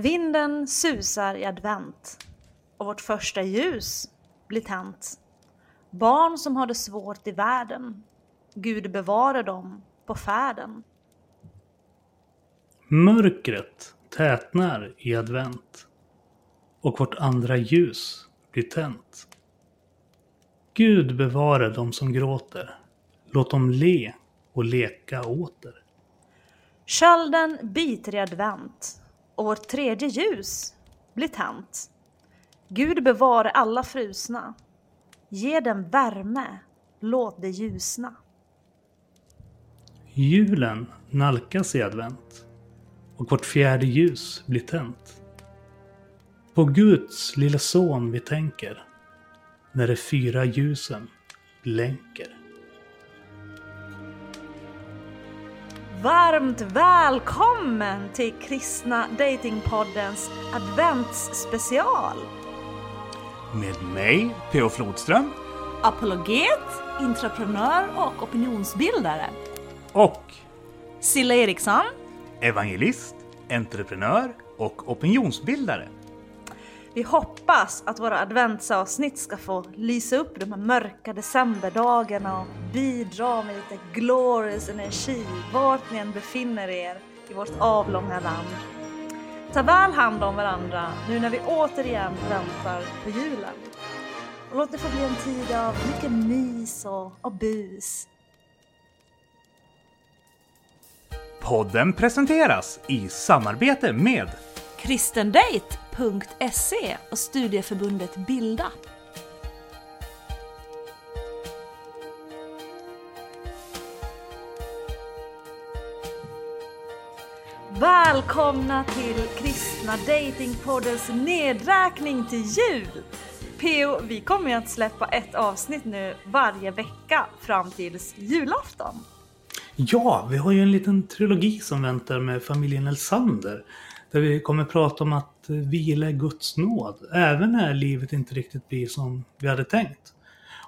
Vinden susar i advent och vårt första ljus blir tänt. Barn som har det svårt i världen, Gud bevare dem på färden. Mörkret tätnar i advent och vårt andra ljus blir tänt. Gud bevare dem som gråter. Låt dem le och leka åter. Kölden biter i advent och vårt tredje ljus blir tänt. Gud bevare alla frusna. Ge dem värme, låt det ljusna. Julen nalkas i advent och vårt fjärde ljus blir tänt. På Guds lilla son vi tänker när de fyra ljusen blänker. Varmt välkommen till Kristna Datingpoddens adventsspecial. Med mig, P.O. Flodström. Apologet, entreprenör och opinionsbildare. Och Silla Eriksson. evangelist, entreprenör och opinionsbildare. Vi hoppas att våra adventsavsnitt ska få lysa upp de här mörka decemberdagarna och bidra med lite glorious energi vart ni än befinner er i vårt avlånga land. Ta väl hand om varandra nu när vi återigen väntar på julen. Och låt det få bli en tid av mycket mys och, och bus. Podden presenteras i samarbete med Kristendate.se och studieförbundet Bilda. Välkomna till Kristna Datingpoddens nedräkning till jul! PO, vi kommer ju att släppa ett avsnitt nu varje vecka fram tills julafton. Ja, vi har ju en liten trilogi som väntar med familjen Elsander. Där vi kommer prata om att vila i Guds nåd, även när livet inte riktigt blir som vi hade tänkt.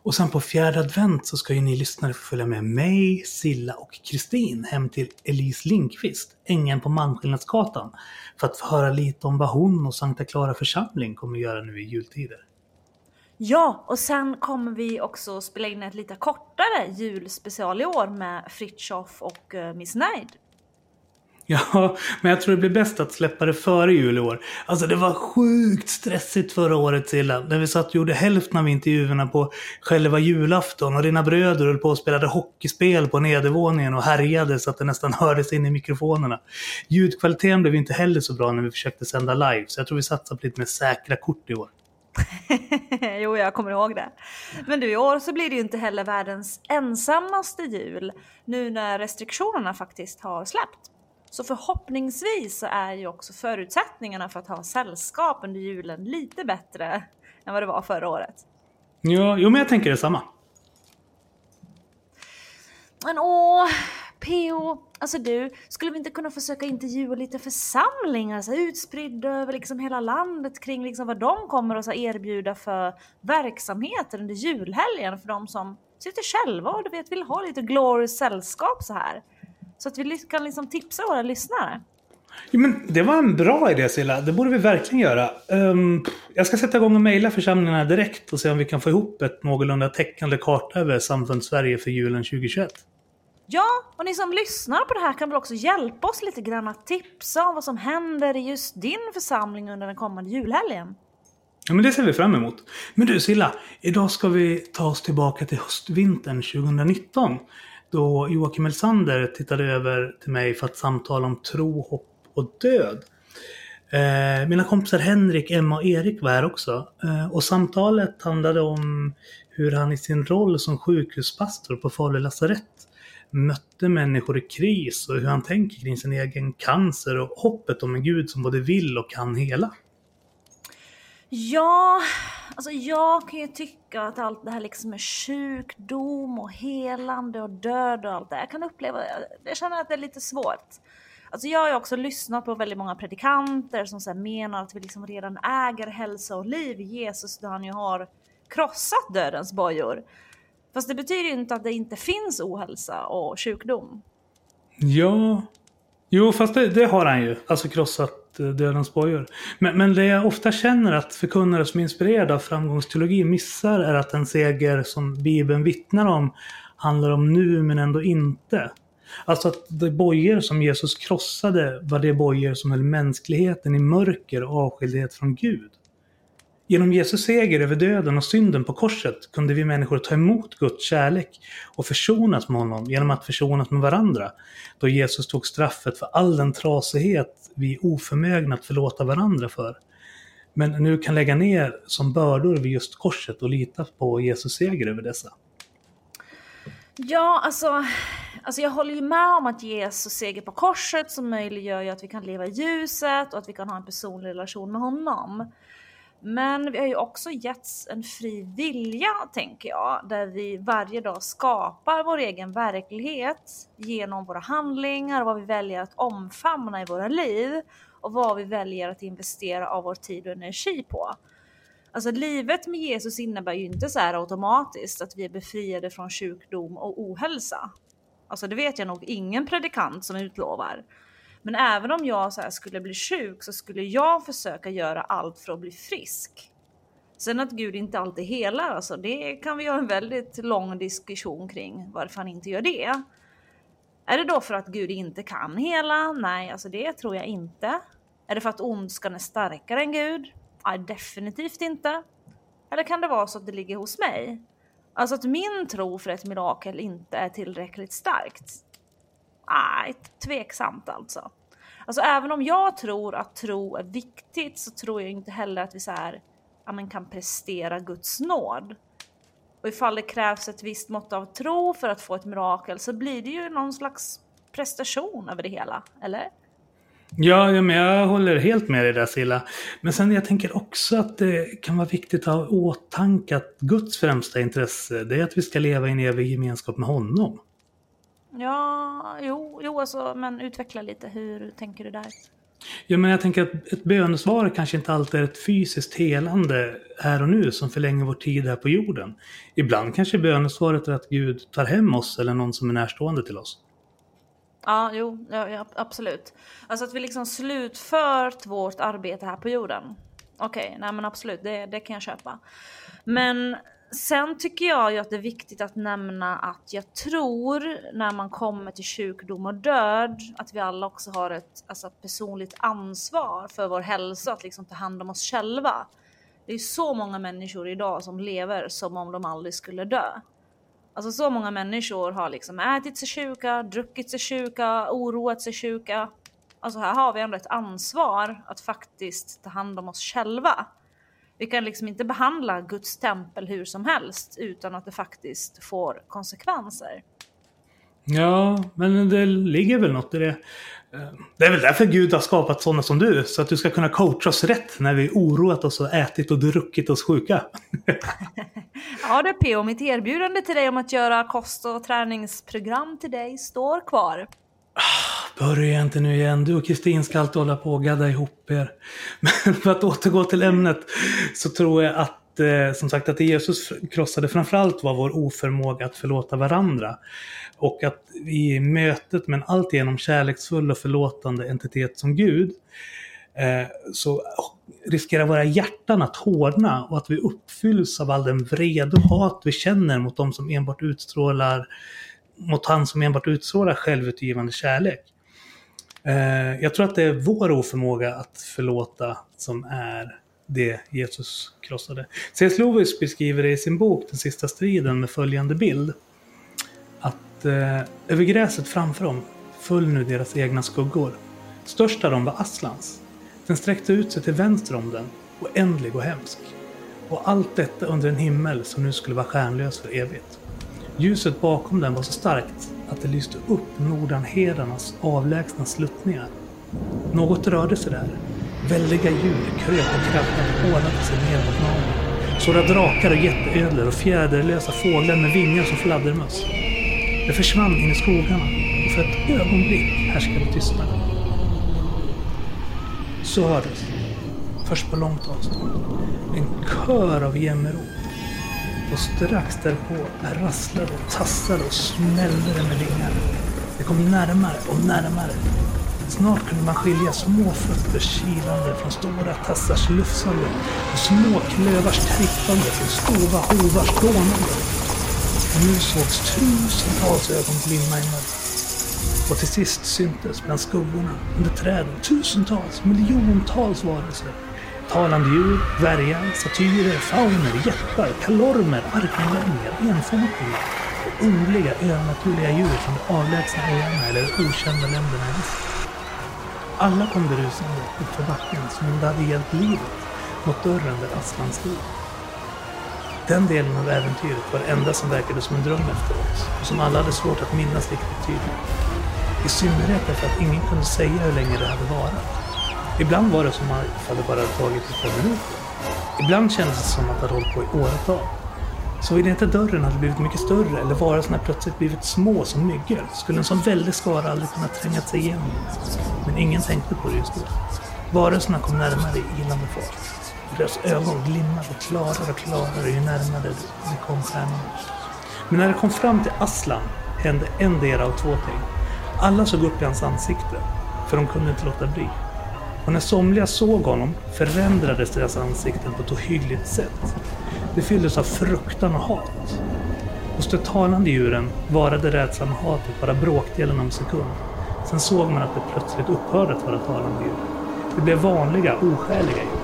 Och sen på fjärde advent så ska ju ni lyssnare få följa med mig, Silla och Kristin hem till Elise Linkvist, ängen på Malmskillnadsgatan, för att få höra lite om vad hon och Sankta Clara församling kommer göra nu i jultider. Ja, och sen kommer vi också spela in ett lite kortare julspecial i år med Fritjof och eh, Miss Nide. Ja, men jag tror det blir bäst att släppa det före jul i år. Alltså det var sjukt stressigt förra året Silla. När vi satt och gjorde hälften av intervjuerna på själva julafton och dina bröder höll på och spelade hockeyspel på nedervåningen och härjade så att det nästan hördes in i mikrofonerna. Ljudkvaliteten blev inte heller så bra när vi försökte sända live, så jag tror vi satsar på lite mer säkra kort i år. jo, jag kommer ihåg det. Men du, i år så blir det ju inte heller världens ensammaste jul nu när restriktionerna faktiskt har släppt. Så förhoppningsvis så är ju också förutsättningarna för att ha sällskap under julen lite bättre än vad det var förra året. Ja, jo men jag tänker detsamma. Men åh, PO, alltså du, skulle vi inte kunna försöka intervjua lite församlingar så här, utspridda över liksom hela landet kring liksom vad de kommer att erbjuda för verksamheter under julhelgen för de som sitter själva och du vet vill ha lite glorious sällskap så här. Så att vi kan liksom tipsa våra lyssnare. Ja, men det var en bra idé Silla, det borde vi verkligen göra. Um, jag ska sätta igång och mejla församlingarna direkt och se om vi kan få ihop ett någorlunda täckande karta över Samfund Sverige för julen 2021. Ja, och ni som lyssnar på det här kan väl också hjälpa oss lite grann att tipsa om vad som händer i just din församling under den kommande julhelgen. Ja, men det ser vi fram emot. Men du Silla, idag ska vi ta oss tillbaka till höstvintern 2019. Då Joakim Elsander tittade över till mig för att samtala om tro, hopp och död. Eh, mina kompisar Henrik, Emma och Erik var här också. Eh, och samtalet handlade om hur han i sin roll som sjukhuspastor på Falu lasarett mötte människor i kris och hur han tänker kring sin egen cancer och hoppet om en gud som både vill och kan hela. Ja, alltså jag kan ju tycka att allt det här liksom med sjukdom och helande och död och allt det. Jag kan uppleva, jag känner att det är lite svårt. Alltså jag har ju också lyssnat på väldigt många predikanter som så menar att vi liksom redan äger hälsa och liv i Jesus då han ju har krossat dödens bojor. Fast det betyder ju inte att det inte finns ohälsa och sjukdom. Ja, jo fast det, det har han ju. Alltså krossat Eh, dödens bojor. Men, men det jag ofta känner att förkunnare som är inspirerade av framgångsteologi missar är att en seger som Bibeln vittnar om handlar om nu men ändå inte. Alltså att de bojor som Jesus krossade var de bojor som höll mänskligheten i mörker och avskildhet från Gud. Genom Jesus seger över döden och synden på korset kunde vi människor ta emot Guds kärlek och försonas med honom genom att försonas med varandra. Då Jesus tog straffet för all den trasighet vi är oförmögna att förlåta varandra för. Men nu kan lägga ner som bördor vid just korset och lita på Jesus seger över dessa. Ja, alltså, alltså jag håller ju med om att Jesus seger på korset som möjliggör ju att vi kan leva i ljuset och att vi kan ha en personlig relation med honom. Men vi har ju också getts en fri vilja, tänker jag, där vi varje dag skapar vår egen verklighet genom våra handlingar, vad vi väljer att omfamna i våra liv och vad vi väljer att investera av vår tid och energi på. Alltså livet med Jesus innebär ju inte så här automatiskt att vi är befriade från sjukdom och ohälsa. Alltså det vet jag nog ingen predikant som utlovar. Men även om jag så skulle bli sjuk så skulle jag försöka göra allt för att bli frisk. Sen att Gud inte alltid helar, alltså det kan vi ha en väldigt lång diskussion kring varför han inte gör det. Är det då för att Gud inte kan hela? Nej, alltså det tror jag inte. Är det för att ondskan är starkare än Gud? Nej, definitivt inte. Eller kan det vara så att det ligger hos mig? Alltså att min tro för ett mirakel inte är tillräckligt starkt ah, tveksamt alltså. Alltså även om jag tror att tro är viktigt så tror jag inte heller att vi så här, ja, men kan prestera Guds nåd. Och ifall det krävs ett visst mått av tro för att få ett mirakel så blir det ju någon slags prestation över det hela, eller? Ja, ja, men jag håller helt med dig där Silla. Men sen jag tänker också att det kan vara viktigt att ha i åtanke att Guds främsta intresse det är att vi ska leva i en evig gemenskap med honom. Ja, jo, jo alltså, men utveckla lite. Hur tänker du där? Ja, men jag tänker att ett bönesvar kanske inte alltid är ett fysiskt helande här och nu som förlänger vår tid här på jorden. Ibland kanske bönesvaret är att Gud tar hem oss eller någon som är närstående till oss. Ja, jo, ja, absolut. Alltså att vi liksom slutfört vårt arbete här på jorden. Okej, okay, nej men absolut, det, det kan jag köpa. Men sen tycker jag ju att det är viktigt att nämna att jag tror när man kommer till sjukdom och död att vi alla också har ett alltså, personligt ansvar för vår hälsa, att liksom ta hand om oss själva. Det är så många människor idag som lever som om de aldrig skulle dö. Alltså så många människor har liksom ätit sig sjuka, druckit sig sjuka, oroat sig sjuka. Alltså här har vi ändå ett ansvar att faktiskt ta hand om oss själva. Vi kan liksom inte behandla Guds tempel hur som helst utan att det faktiskt får konsekvenser. Ja, men det ligger väl något i det. Det är väl därför Gud har skapat sådana som du, så att du ska kunna coacha oss rätt när vi oroat oss och ätit och druckit oss sjuka. ja du P.O. mitt erbjudande till dig om att göra kost och träningsprogram till dig står kvar. Börja inte nu igen. Du och Kristin ska alltid hålla på och gadda ihop er. Men för att återgå till ämnet så tror jag att eh, som sagt att det Jesus krossade framförallt var vår oförmåga att förlåta varandra. Och att i mötet med en alltigenom kärleksfull och förlåtande entitet som Gud eh, så riskerar våra hjärtan att hårdna och att vi uppfylls av all den vrede och hat vi känner mot de som enbart utstrålar mot han som enbart utstrålar självutgivande kärlek. Eh, jag tror att det är vår oförmåga att förlåta som är det Jesus krossade. C.S. Lewis beskriver det i sin bok Den sista striden med följande bild. Att eh, över gräset framför dem föll nu deras egna skuggor. Störst av dem var Aslans. Den sträckte ut sig till vänster om den, oändlig och hemsk. Och allt detta under en himmel som nu skulle vara stjärnlös för evigt. Ljuset bakom den var så starkt att det lyste upp Nordanhedarnas avlägsna sluttningar. Något rörde sig där. Väldiga djur kröp och krabbade och ålade sig ner mot naveln. Sådana drakar och jätteödlor och fjäderlösa fåglar med vingar som fladdermöss. Det försvann in i skogarna och för ett ögonblick härskade tystnaden. Så hördes, först på långt avstånd, en kör av jämmerop och strax därpå rasslade och tassade och smällde det med ringar. Det kom närmare och närmare. Snart kunde man skilja små fötter kilande från stora tassars lufsande och små klövars trippande från stora hovars dånande. Och nu sågs tusentals ögon glimma i mörkret. Och till sist syntes bland skuggorna under träden tusentals, miljontals varelser. Talande djur, dvärgar, satyrer, fauner, jättar, kalormer, arkenlänningar, enfotingar och underliga övernaturliga djur från de avlägsna öarna eller okända länderna i väst. Alla kom berusande uppför backen som om det hade hjälpt livet mot dörren där Aslan stod. Den delen av äventyret var det enda som verkade som en dröm efter oss och som alla hade svårt att minnas riktigt tydligt. I synnerhet därför att ingen kunde säga hur länge det hade varit. Ibland var det som att det bara hade tagit ett par minuter. Ibland kändes det som att det hade hållit på i åratal. Såvida inte dörren hade blivit mycket större eller varelserna plötsligt blivit små som myggor skulle en sån väldig skara aldrig kunna tränga sig igenom. Men ingen tänkte på det just då. Varelserna kom närmare i ilande fart. Deras ögon glimmade klarare och klarare ju närmare de kom stjärnorna. Men när de kom fram till Aslan hände en del av två ting. Alla såg upp i hans ansikte, för de kunde inte låta bli. Och när somliga såg honom förändrades deras ansikten på ett ohyggligt sätt. Det fylldes av fruktan och hat. Hos de talande djuren varade rädslan och hatet bara bråkdelen av en sekund. Sen såg man att det plötsligt upphörde att vara talande djur. Det blev vanliga, oskäliga djur.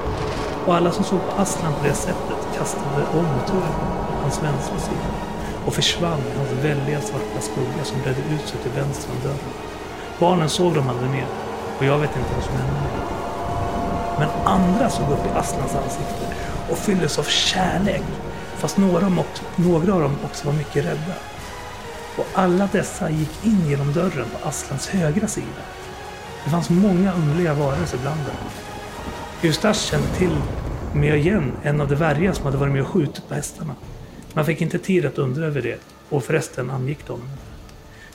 Och alla som såg på Aslan på det sättet kastade om turen på hans vänstra sida och försvann i hans väldiga svarta skugga som bredde ut sig till vänster om dörren. Barnen såg dem aldrig mer och jag vet inte vad som hände. Men andra såg upp i Aslans ansikte och fylldes av kärlek, fast några, av dem också, några av dem också var mycket rädda. Och alla dessa gick in genom dörren på Aslans högra sida. Det fanns många underliga varelser bland dem. Eustache kände till med igen en av de värjar som hade varit med och skjutit på hästarna. Man fick inte tid att undra över det och förresten angick de.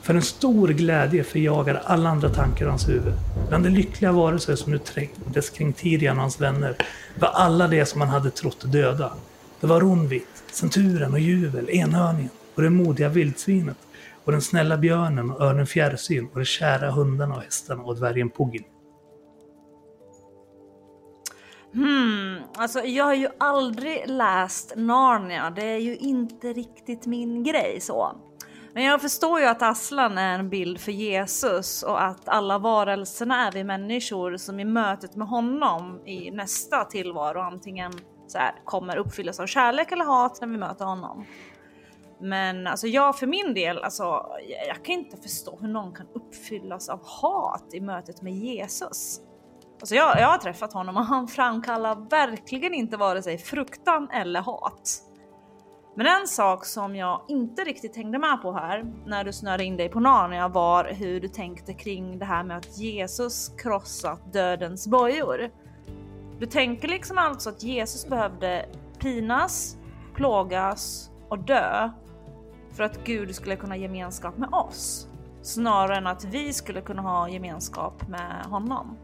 För en stor glädje förjagade alla andra tankar i hans huvud. Bland de lyckliga varelser som nu trängdes kring Tirian och hans vänner var alla de som man hade trott döda. Det var Ronvit, Centuren och Juvel, Enhörningen och det modiga vildsvinet och den snälla björnen och örnen Fjärrsyn och de kära hundarna och hästarna och dvärgen Puggin. Hmm, alltså jag har ju aldrig läst Narnia. Det är ju inte riktigt min grej så. Men jag förstår ju att Aslan är en bild för Jesus och att alla varelserna är vi människor som i mötet med honom i nästa tillvaro antingen så här, kommer uppfyllas av kärlek eller hat när vi möter honom. Men alltså jag för min del, alltså jag, kan inte förstå hur någon kan uppfyllas av hat i mötet med Jesus. Alltså jag, jag har träffat honom och han framkallar verkligen inte vare sig fruktan eller hat. Men en sak som jag inte riktigt hängde med på här när du snörde in dig på Narnia var hur du tänkte kring det här med att Jesus krossat dödens bojor. Du tänker liksom alltså att Jesus behövde pinas, plågas och dö för att Gud skulle kunna ha gemenskap med oss snarare än att vi skulle kunna ha gemenskap med honom.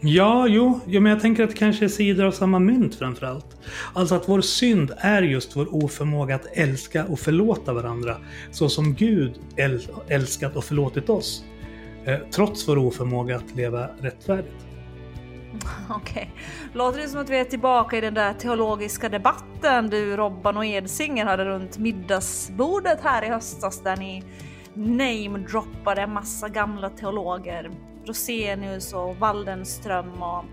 Ja, jo, ja, men jag tänker att det kanske är sidor av samma mynt framförallt. Alltså att vår synd är just vår oförmåga att älska och förlåta varandra så som Gud äl älskat och förlåtit oss. Eh, trots vår oförmåga att leva rättfärdigt. Okej, låter det som att vi är tillbaka i den där teologiska debatten du, Robban och Edsinger hade runt middagsbordet här i höstas där ni namedroppade en massa gamla teologer. Rosenius och Waldenström och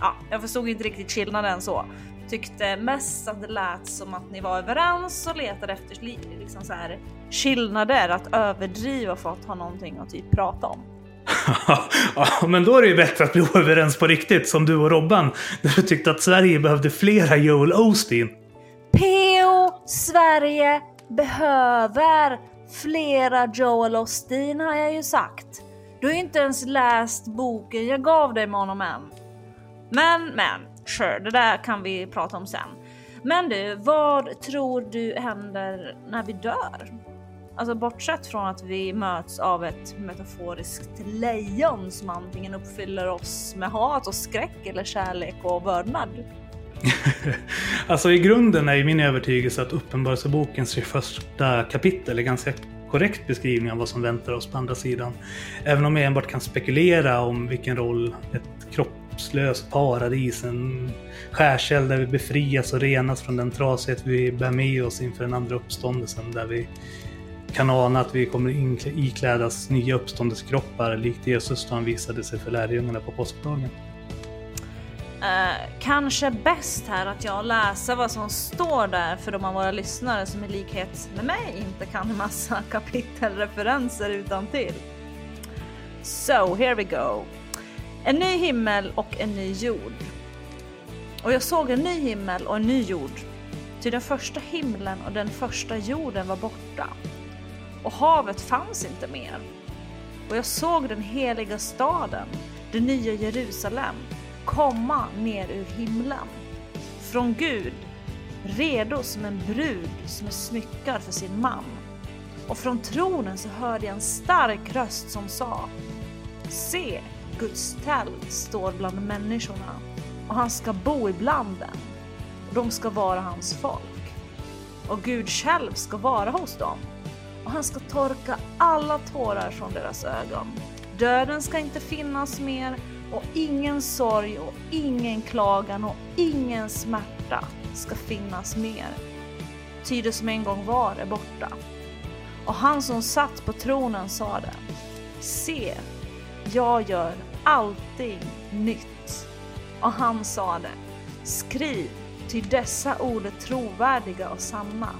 ja, jag förstod inte riktigt skillnaden så. Tyckte mest att det lät som att ni var överens och letade efter liksom så här skillnader att överdriva för att ha någonting att typ prata om. ja, men då är det ju bättre att bli överens på riktigt som du och Robban. När du tyckte att Sverige behövde flera Joel Osteen. PO Sverige behöver flera Joel Osteen har jag ju sagt. Du har inte ens läst boken jag gav dig med honom än. Men, men, sure, det där kan vi prata om sen. Men du, vad tror du händer när vi dör? Alltså bortsett från att vi möts av ett metaforiskt lejon som antingen uppfyller oss med hat och skräck eller kärlek och vördnad. alltså i grunden är ju min övertygelse att Uppenbarelsebokens 21 kapitel är ganska korrekt beskrivning av vad som väntar oss på andra sidan. Även om jag enbart kan spekulera om vilken roll ett kroppslöst paradis, en skärseld där vi befrias och renas från den trasighet vi bär med oss inför den andra uppståndelsen, där vi kan ana att vi kommer iklädas nya uppståndelsekroppar likt Jesus då han visade sig för lärjungarna på påskdagen. Eh, kanske bäst här att jag läser vad som står där för de av våra lyssnare som i likhet med mig inte kan en massa kapitelreferenser utan till. So here we go. En ny himmel och en ny jord. Och jag såg en ny himmel och en ny jord. Ty den första himlen och den första jorden var borta. Och havet fanns inte mer. Och jag såg den heliga staden, det nya Jerusalem, komma ner ur himlen. Från Gud, redo som en brud som är smyckad för sin man. Och från tronen så hörde jag en stark röst som sa Se, Guds tält står bland människorna och han ska bo ibland dem och de ska vara hans folk. Och Gud själv ska vara hos dem och han ska torka alla tårar från deras ögon. Döden ska inte finnas mer och ingen sorg och ingen klagan och ingen smärta ska finnas mer. Ty det som en gång var är borta. Och han som satt på tronen sade Se, jag gör allting nytt. Och han sade Skriv, ty dessa ord är trovärdiga och sanna.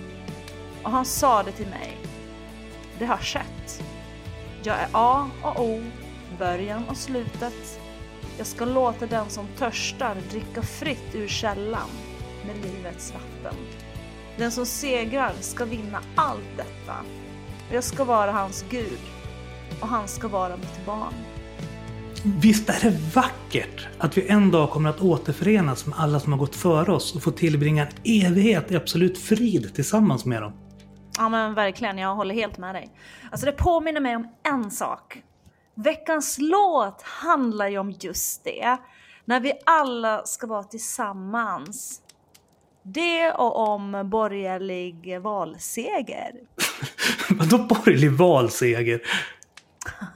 Och han sade till mig Det har skett. Jag är A och O, början och slutet, jag ska låta den som törstar dricka fritt ur källan med livets vatten. Den som segrar ska vinna allt detta. Jag ska vara hans Gud och han ska vara mitt barn. Visst är det vackert att vi en dag kommer att återförenas med alla som har gått före oss och få tillbringa en evighet i absolut frid tillsammans med dem? Ja men verkligen, jag håller helt med dig. Alltså det påminner mig om en sak. Veckans låt handlar ju om just det. När vi alla ska vara tillsammans. Det och om borgerlig valseger. Vadå borgerlig valseger?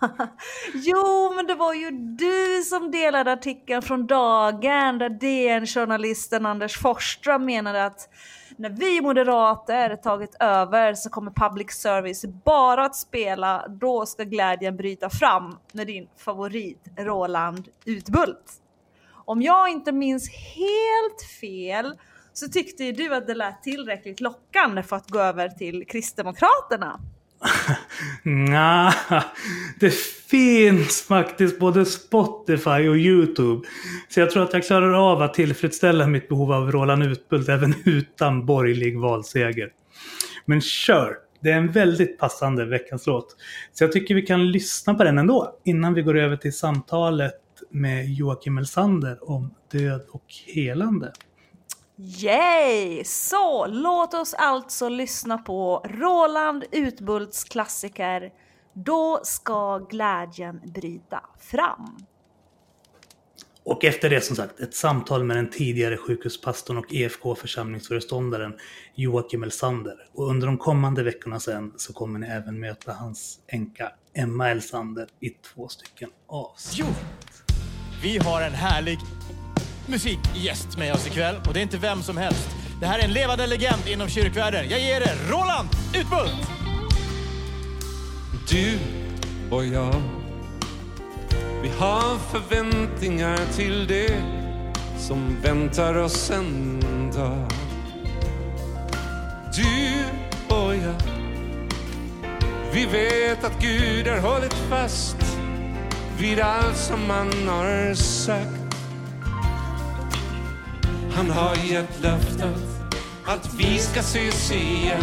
jo, men det var ju du som delade artikeln från dagen där DN-journalisten Anders Forsström menade att när vi moderater tagit över så kommer public service bara att spela Då ska glädjen bryta fram med din favorit Roland Utbult. Om jag inte minns helt fel så tyckte ju du att det lät tillräckligt lockande för att gå över till Kristdemokraterna. Nja, det finns faktiskt både Spotify och YouTube. Så jag tror att jag klarar av att tillfredsställa mitt behov av Roland Utbult även utan borgerlig valseger. Men kör! Det är en väldigt passande veckans låt. Så jag tycker vi kan lyssna på den ändå innan vi går över till samtalet med Joakim Elsander om död och helande. Yay! Så låt oss alltså lyssna på Roland Utbults klassiker Då ska glädjen bryta fram. Och efter det som sagt ett samtal med den tidigare sjukhuspastorn och EFK-församlingsföreståndaren Joakim Elsander. Och under de kommande veckorna sen så kommer ni även möta hans änka Emma Elsander i två stycken avsnitt. Jo! Vi har en härlig musikgäst med oss ikväll och det är inte vem som helst. Det här är en levande legend inom kyrkvärlden. Jag ger er Roland Utbult! Du och jag Vi har förväntningar till det som väntar oss en dag Du och jag Vi vet att Gud har hållit fast vid allt som han har sagt han har gett löftet att vi ska ses igen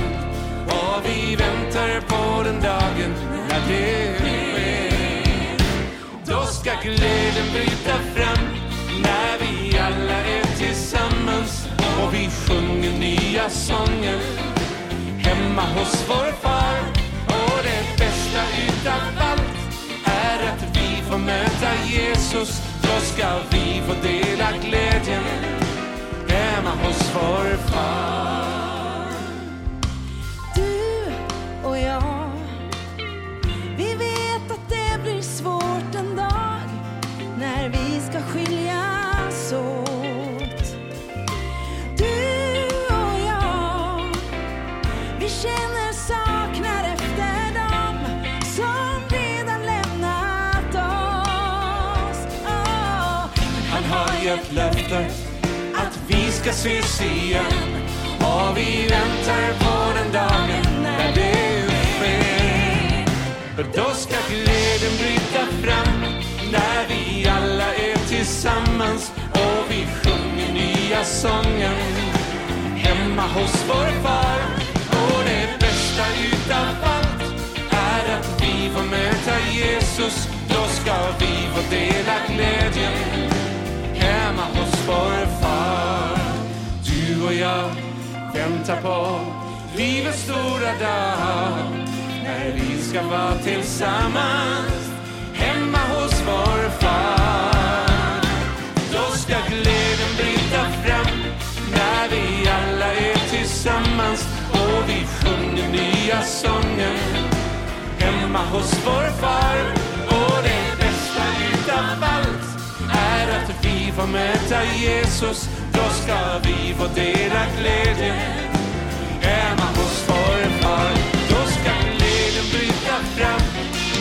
och vi väntar på den dagen när det sker. Då ska glädjen bryta fram när vi alla är tillsammans och vi sjunger nya sånger hemma hos vår far. Och det bästa utav allt är att vi får möta Jesus. Då ska vi få dela glädjen hos vår ska ses igen och vi väntar på den dagen när det sker. För då ska glädjen bryta fram när vi alla är tillsammans och vi sjunger nya sången hemma hos vår far. Och det bästa utav allt är att vi får möta Jesus. Då ska vi få dela glädjen hemma hos vår far. Du och jag väntar på livets stora dag när vi ska vara tillsammans hemma hos vår far. Då ska glädjen bryta fram när vi alla är tillsammans och vi sjunger nya sånger hemma hos vår far. Och det bästa utav allt är att vi får möta Jesus. Ska vi få dela glädjen hemma hos vår far. Då ska glädjen bryta fram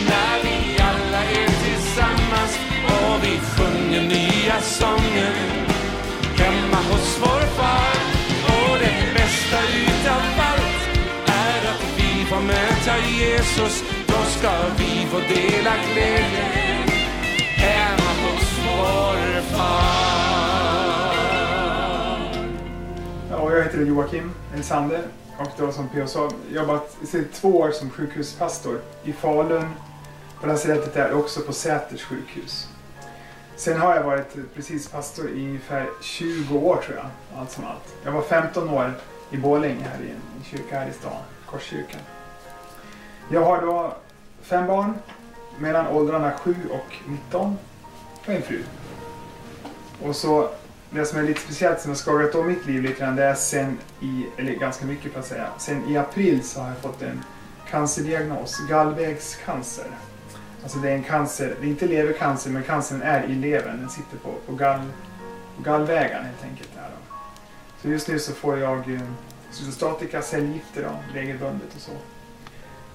när vi alla är tillsammans och vi sjunger nya sånger hemma hos vår far. Och det bästa utav allt är att vi får möta Jesus. Då ska vi få dela glädjen hemma hos vår Ja, jag heter Joakim Elsander och då som P.O. sa jobbat i två år som sjukhuspastor i Falun på lasarettet där och också på Säters sjukhus. Sen har jag varit precis pastor i ungefär 20 år tror jag, allt som allt. Jag var 15 år i Borlänge här i en kyrka här i stan, Korskyrkan. Jag har då fem barn mellan åldrarna 7 och 19 och en fru. Och så det som är lite speciellt som har skakat om mitt liv lite grann det är sen i, eller ganska mycket för att säga, sen i april så har jag fått en cancerdiagnos, gallvägscancer. Alltså det är en cancer, det är inte levercancer men cancern är i levern, den sitter på, på, gall, på gallvägarna helt enkelt. Där då. Så just nu så får jag eh, cytostatika, cellgifter då, regelbundet och så.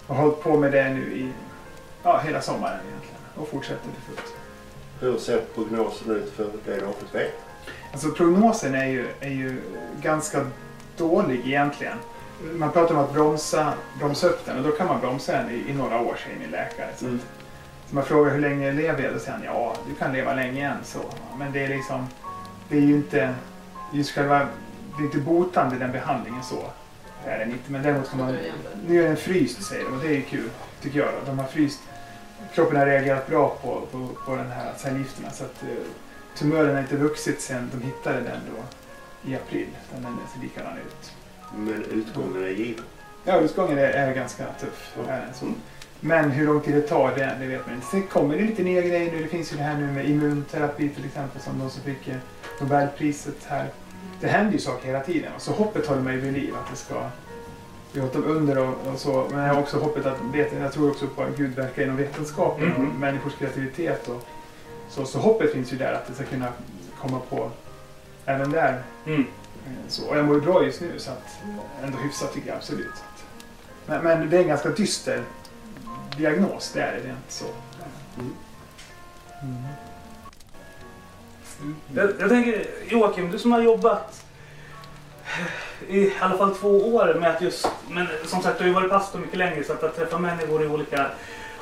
Och har hållit på med det nu i ja, hela sommaren egentligen och fortsätter för fullt. Hur ser prognosen ut för det du har fått veta? Alltså prognosen är ju, är ju ganska dålig egentligen. Man pratar om att bromsa, bromsa upp den och då kan man bromsa den i, i några år säger min läkare. Så, Mm. så man frågar hur länge lever jag? Då säger han ja, du kan leva länge än. Så. Men det är liksom, det är ju inte, just själva, det är inte botande den behandlingen så. Det är den inte. Men däremot kan man, nu är den fryst säger de och det är ju kul tycker jag. Då. De har fryst, kroppen har reagerat bra på, på, på den här cellgifterna. Så att, eh, tumören har inte vuxit sedan de hittade den då i april. Den ser likadan ut. Men utgången är given. Ja, utgången är, är ganska tuff. Är den så. Men hur lång tid det tar, det, det vet man inte. Sen kommer det lite nya grejer nu. Det finns ju det här nu med immunterapi till exempel som de som fick eh, Nobelpriset här. Det händer ju saker hela tiden. Så hoppet håller mig vid liv att det ska vi har hållit under och, och så. Men jag har också hoppet att, jag tror också på att Gud verkar inom vetenskapen och Mhm. människors kreativitet. Och, så, så hoppet finns ju där att det ska kunna komma på även där. Mm. Eh, Så, och jag mår ju bra just nu så att ändå hyfsat tycker jag absolut. Att, men, men det är en ganska dyster diagnos, det är det rent så. Mm. Jag, jag tänker, Joakim, du som har jobbat i alla fall två år med att just, men som sagt du har ju varit pastor mycket längre så att, att träffa människor i olika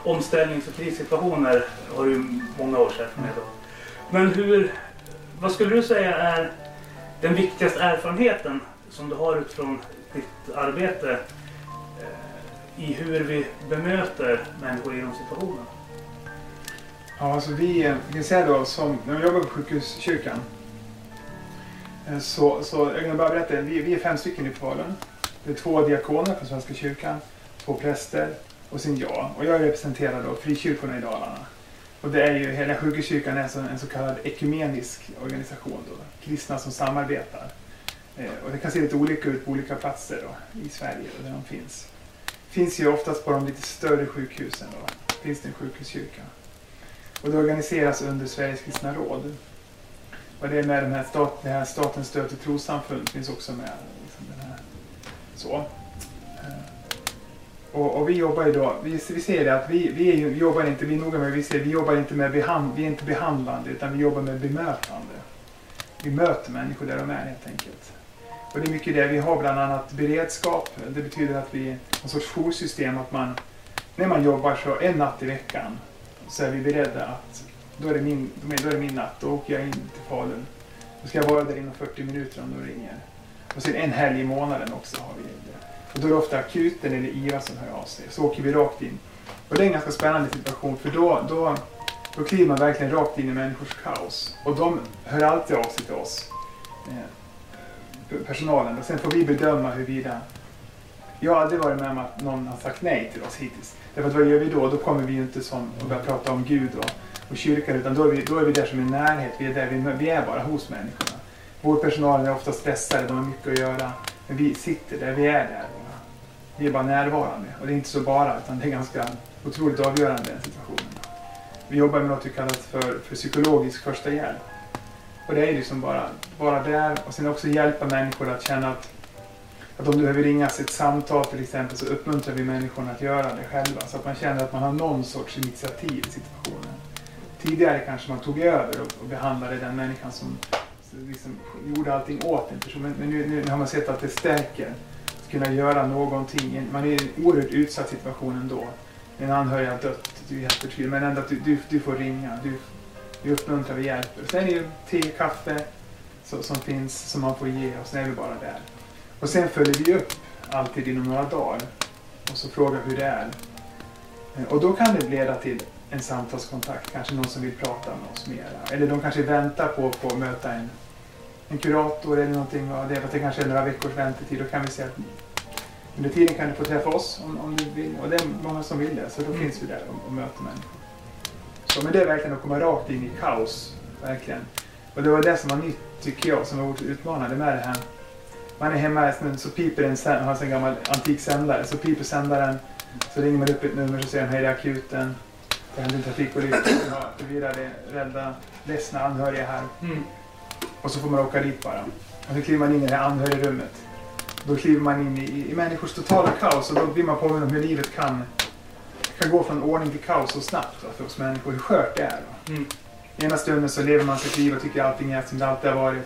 omställnings och krissituationer har du ju många års erfarenhet av. Men hur, vad skulle du säga är den viktigaste erfarenheten som du har utifrån ditt arbete eh, i hur vi bemöter människor i de situationerna? Ja, alltså vi, vi kan säga då som, när vi jobbar på sjukhuskyrkan eh, så, så jag kan bara berätta, vi, vi är fem stycken i Falun. Det är två diakoner från Svenska kyrkan, två präster och sen jag. Och jag representerar då frikyrkorna i Dalarna. Och det är ju, hela sjukhuskyrkan är en så kallad ekumenisk organisation då, kristna som samarbetar. Eh, och det kan se lite olika ut på olika platser då, i Sverige då, där de finns. Finns ju oftast på de lite större sjukhusen då, finns det en sjukhuskyrka. Och det organiseras under Sveriges kristna råd. Och det är med den här, stat, det här statens stöd till trossamfund finns också med. Liksom den här, så. Och, och vi jobbar ju då, vi, vi ser det att vi, vi, är ju, vi jobbar inte, vi är noga med, vi ser, vi jobbar inte med behand, vi är inte behandlande utan vi jobbar med bemötande. vi möter människor där de är helt enkelt. Och det är mycket det. Vi har bland annat beredskap. Det betyder att vi har en sorts joursystem att man, när man jobbar så en natt i veckan så är vi beredda att då är det min, då är det min natt. Då åker jag in till Falun. Då ska jag vara där inom 40 minuter om de ringer. Och sen en helg i månaden också har vi det. Och då är det ofta akuten eller IVA som hör av sig. Så åker vi rakt in. Och det är en ganska spännande situation för då, då, då kliver man verkligen rakt in i människors kaos. Och de hör alltid av sig till oss. Eh, personalen. Och sen får vi bedöma huruvida... Jag har aldrig varit med om att någon har sagt nej till oss hittills. Därför att vad gör vi då? Då kommer vi ju inte som och börjar prata om Gud och, och kyrkan utan då är, vi, då är vi där som en närhet. Vi är, där, vi, vi är bara hos människorna. Vår personal är ofta stressade, de har mycket att göra. Men vi sitter där, vi är där. Vi är bara närvarande. Och det är inte så bara, utan det är ganska otroligt avgörande den situationen. Vi jobbar med något vi kallar för, för psykologisk första hjälp. Och det är liksom bara, bara där och sen också hjälpa människor att känna att, att om du behöver ringas ett samtal till exempel så uppmuntrar vi människorna att göra det själva. Så att man känner att man har någon sorts initiativ i situationen. Tidigare kanske man tog över och, och behandlade den människan som liksom gjorde allting åt en person. Men, men nu, nu, har man sett att det stärker kunna göra någonting. Man är i en oerhört utsatt situation ändå. En anhörig har dött, du är helt förtvivlad. Men ändå att du, du, du får ringa. Du, vi uppmuntrar, vi hjälper. Sen är det ju te, kaffe så, som finns som man får ge och sen är vi bara där. Och sen följer vi upp alltid inom några dagar och så frågar hur det är. Eh, och då kan det leda till en samtalskontakt, kanske någon som vill prata med oss mera. Eller de kanske väntar på, på att möta en, en kurator eller någonting. Och det, det kanske är några veckors väntetid. Då kan vi säga att under tiden kan du få träffa oss om, om du vill. Och det är många som vill det, så då mm. finns vi där och, och möter människor. Så, men det är verkligen att komma rakt in i kaos. Verkligen. Och det var det som var nytt, tycker jag, som var utmanande med det här. Man är hemma, så piper en, man har en gammal antik sändare, så piper sändaren. Så ringer man upp ett nummer så säger hej det är akuten. Det hände en trafikolycka. Vi har förvirrade, rädda, ledsna anhöriga här. Mm. Och så får man åka dit bara. Och så kliver man in i det anhörigrummet. Då kliver man in i, i människors totala kaos och då blir man påminn om hur livet kan, kan gå från ordning till kaos så snabbt va, för oss människor. Hur skört det är. Mm. Ena stunden så lever man sitt liv och tycker allting är som det alltid har varit.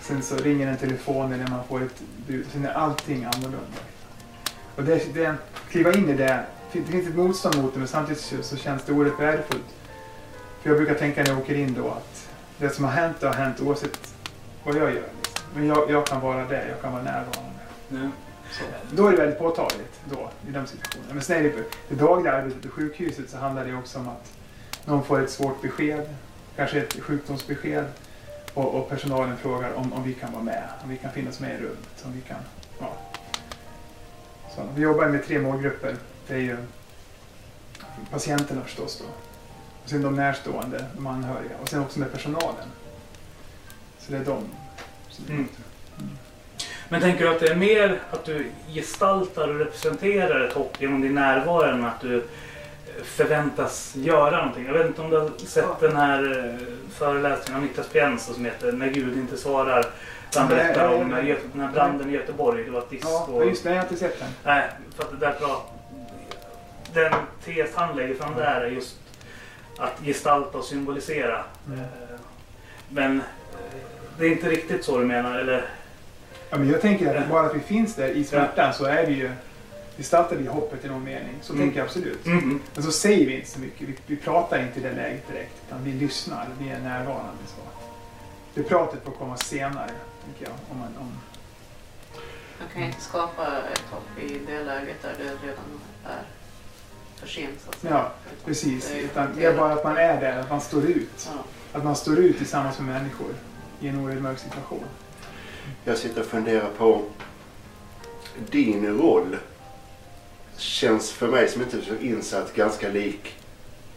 Sen så ringer en telefon eller man får ett bud. Sen är allting annorlunda. Och det, det, kliva in i det det finns ett motstånd mot det men samtidigt så känns det oerhört värdefullt. För jag brukar tänka när jag åker in då att det som har hänt det har hänt oavsett vad jag gör. Men jag, jag kan vara där, jag kan vara närvarande. Mm. Så. Då är det väldigt påtagligt då, i de situationerna. Men sen är det, det dagliga arbetet på sjukhuset så handlar det också om att någon får ett svårt besked, kanske ett sjukdomsbesked och, och personalen frågar om, om vi kan vara med, om vi kan finnas med i rummet. Om vi, kan, ja. så, vi jobbar med tre målgrupper det är ju patienterna förstås då. Sen de närstående, de anhöriga och sen också med personalen. Så det är de. Mm. Mm. Men tänker du att det är mer att du gestaltar och representerar ett hopp genom din närvaro än att du förväntas göra någonting? Jag vet inte om du har sett ja. den här eh, föreläsningen av Niklas Pienso som heter När Gud inte svarar. Han berättar om den här branden i Göteborg. Det var ett disco. Ja, just det. Jag har inte sett den. Nej, för att där pratar den tes han lägger fram där är just att gestalta och symbolisera. Mm. Eh, men eh, det är inte riktigt så du menar, eller? Ja, men jag tänker att bara att vi finns där i smärtan så är vi ju gestaltar vi hoppet i någon mening. Så mm. tänker jag absolut. Mm. Men så säger vi inte så mycket. Vi, vi pratar inte i det läget direkt. Utan vi lyssnar. Vi är närvarande. Så. Det pratet får komma senare, tänker jag. Om man, om... man kan inte skapa ett hopp i det läget där det redan är för sent. Så att säga. Ja, precis. Det är, Utan det är bara att man är där, att man står ut. Ja. Att man står ut tillsammans med människor i en oerhört mörk situation. Jag sitter och funderar på din roll känns för mig som inte så insatt ganska lik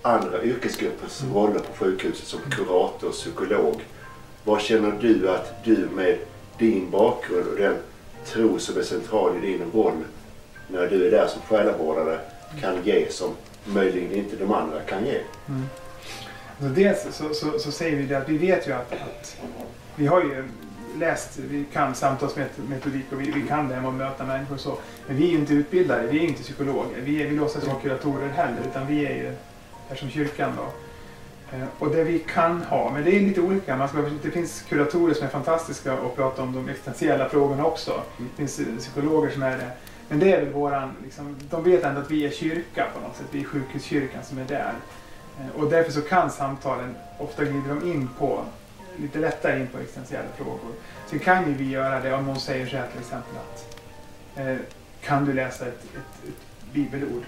andra yrkesgruppers mm. roller på sjukhuset som kurator, psykolog. Vad känner du att du med din bakgrund och den tro som är central i din roll när du är där som själavårdare kan ge som möjligen inte de andra kan ge. Mm. Alltså dels så, så, så, säger vi det att vi vet ju att, att vi har ju läst, vi kan samtalsmetodik och vi, vi kan det här med att möta människor och så. Men vi är ju inte utbildade, vi är inte psykologer. Vi, är, vi låtsas vara kuratorer heller utan vi är ju här som kyrkan då Eh, Och det vi kan ha, men det är lite olika. Man ska, det finns kuratorer som är fantastiska och pratar om de existentiella frågorna också. Det finns psykologer som är det. Men det är väl våran, liksom, de vet ändå att vi är kyrka på något sätt. Vi är sjukhuskyrkan som är där. Eh, Och därför så kan samtalen, ofta glider de in på, lite lättare in på existentiella frågor. Så kan ju vi göra det om någon säger så här till exempel att eh, kan du läsa ett, ett, ett bibelord?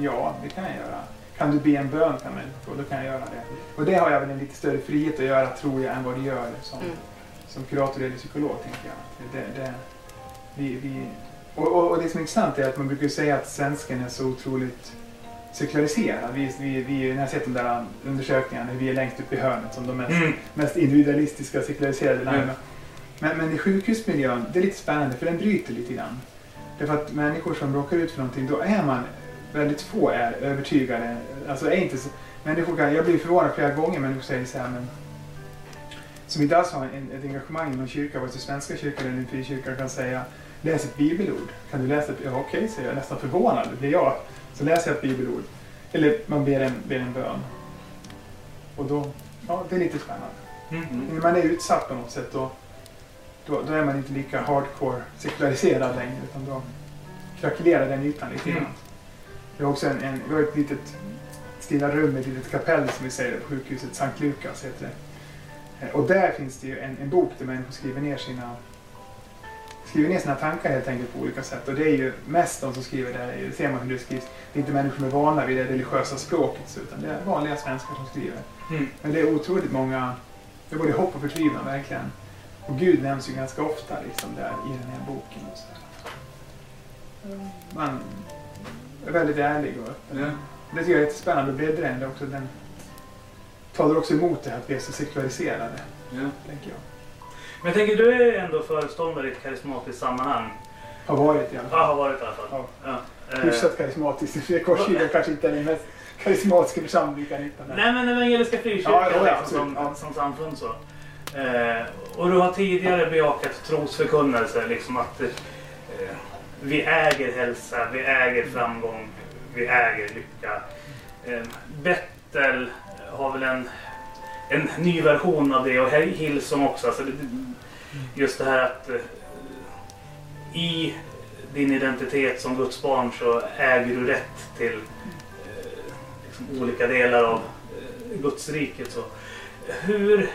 Ja, det kan jag göra. Kan du be en bön man och då kan jag göra det. Och det har jag väl en lite större frihet att göra tror jag än vad du gör som, Mm. som kurator eller psykolog tänker jag. Det, det, vi, vi, och, och, och det som är intressant är att man brukar säga att svensken är så otroligt sekulariserad. Vi, vi, vi, ni har sett de där undersökningarna, vi är längst upp i hörnet som de mest, Mm. mest individualistiska sekulariserade länderna. Mm. Men, men i sjukhusmiljön, det är lite spännande för den bryter lite grann. Därför att människor som råkar ut för någonting, då är man, väldigt få är övertygade. Alltså är inte så, människor kan, jag blir förvånad flera gånger människor säger så här, men som inte alls har en, ett engagemang i någon kyrka, vare sig svenska kyrkan eller en frikyrka, kan säga läs ett bibelord. Kan du läsa ett Ja, okej, säger jag, nästan förvånad blir jag. Så läser jag ett bibelord. Eller man ber en, ber en bön. Och då, ja, det är lite spännande. Mm. När man är utsatt på något sätt då, då, då är man inte lika hardcore sekulariserad längre utan då krackelerar den ytan lite grann. Mm. Vi har också en, en, vi har ett litet stilla rum, ett litet kapell som vi säger på sjukhuset, Sankt Lukas heter det. Eh, Och där finns det ju en, en bok där människor skriver ner sina skriver ner sina tankar helt enkelt på olika sätt. Och det är ju mest de som skriver där, det ser man hur det skrivs. Det är inte människor som är vana vid det religiösa språket utan det är vanliga svenskar som skriver. Mm. Men det är otroligt många, det är både hopp och förtvivlan verkligen. Och Gud nämns ju ganska ofta liksom där i den här boken. Och så. Man är väldigt ärlig och öppen. Ja. Det tycker jag är jättespännande bläddra i den. Det också- Den talar också emot det här att vi är så sekulariserade, Ja. tänker jag. Men jag tänker, du är ändå föreståndare i ett karismatiskt sammanhang. Har varit i alla Ja, fall. har varit i alla fall. Ja. Ja. Eh, Hyfsat karismatiskt. Fredkorskyrkan kanske inte är den mest karismatiska församlingen vi kan hitta. Nej men Evangeliska Frikyrkan Ja, ja, liksom, som, Ja. som samfund så. Eh, och du har tidigare bejakat trosförkunnelse, liksom att eh, vi äger hälsa, vi äger framgång, vi äger lycka. Eh, Bettel har väl en, en ny version av det och Hillsong också. Alltså det, just det här att eh, i din identitet som Guds barn så äger du rätt till eh, liksom olika delar av eh, Guds riket. Så. Hur...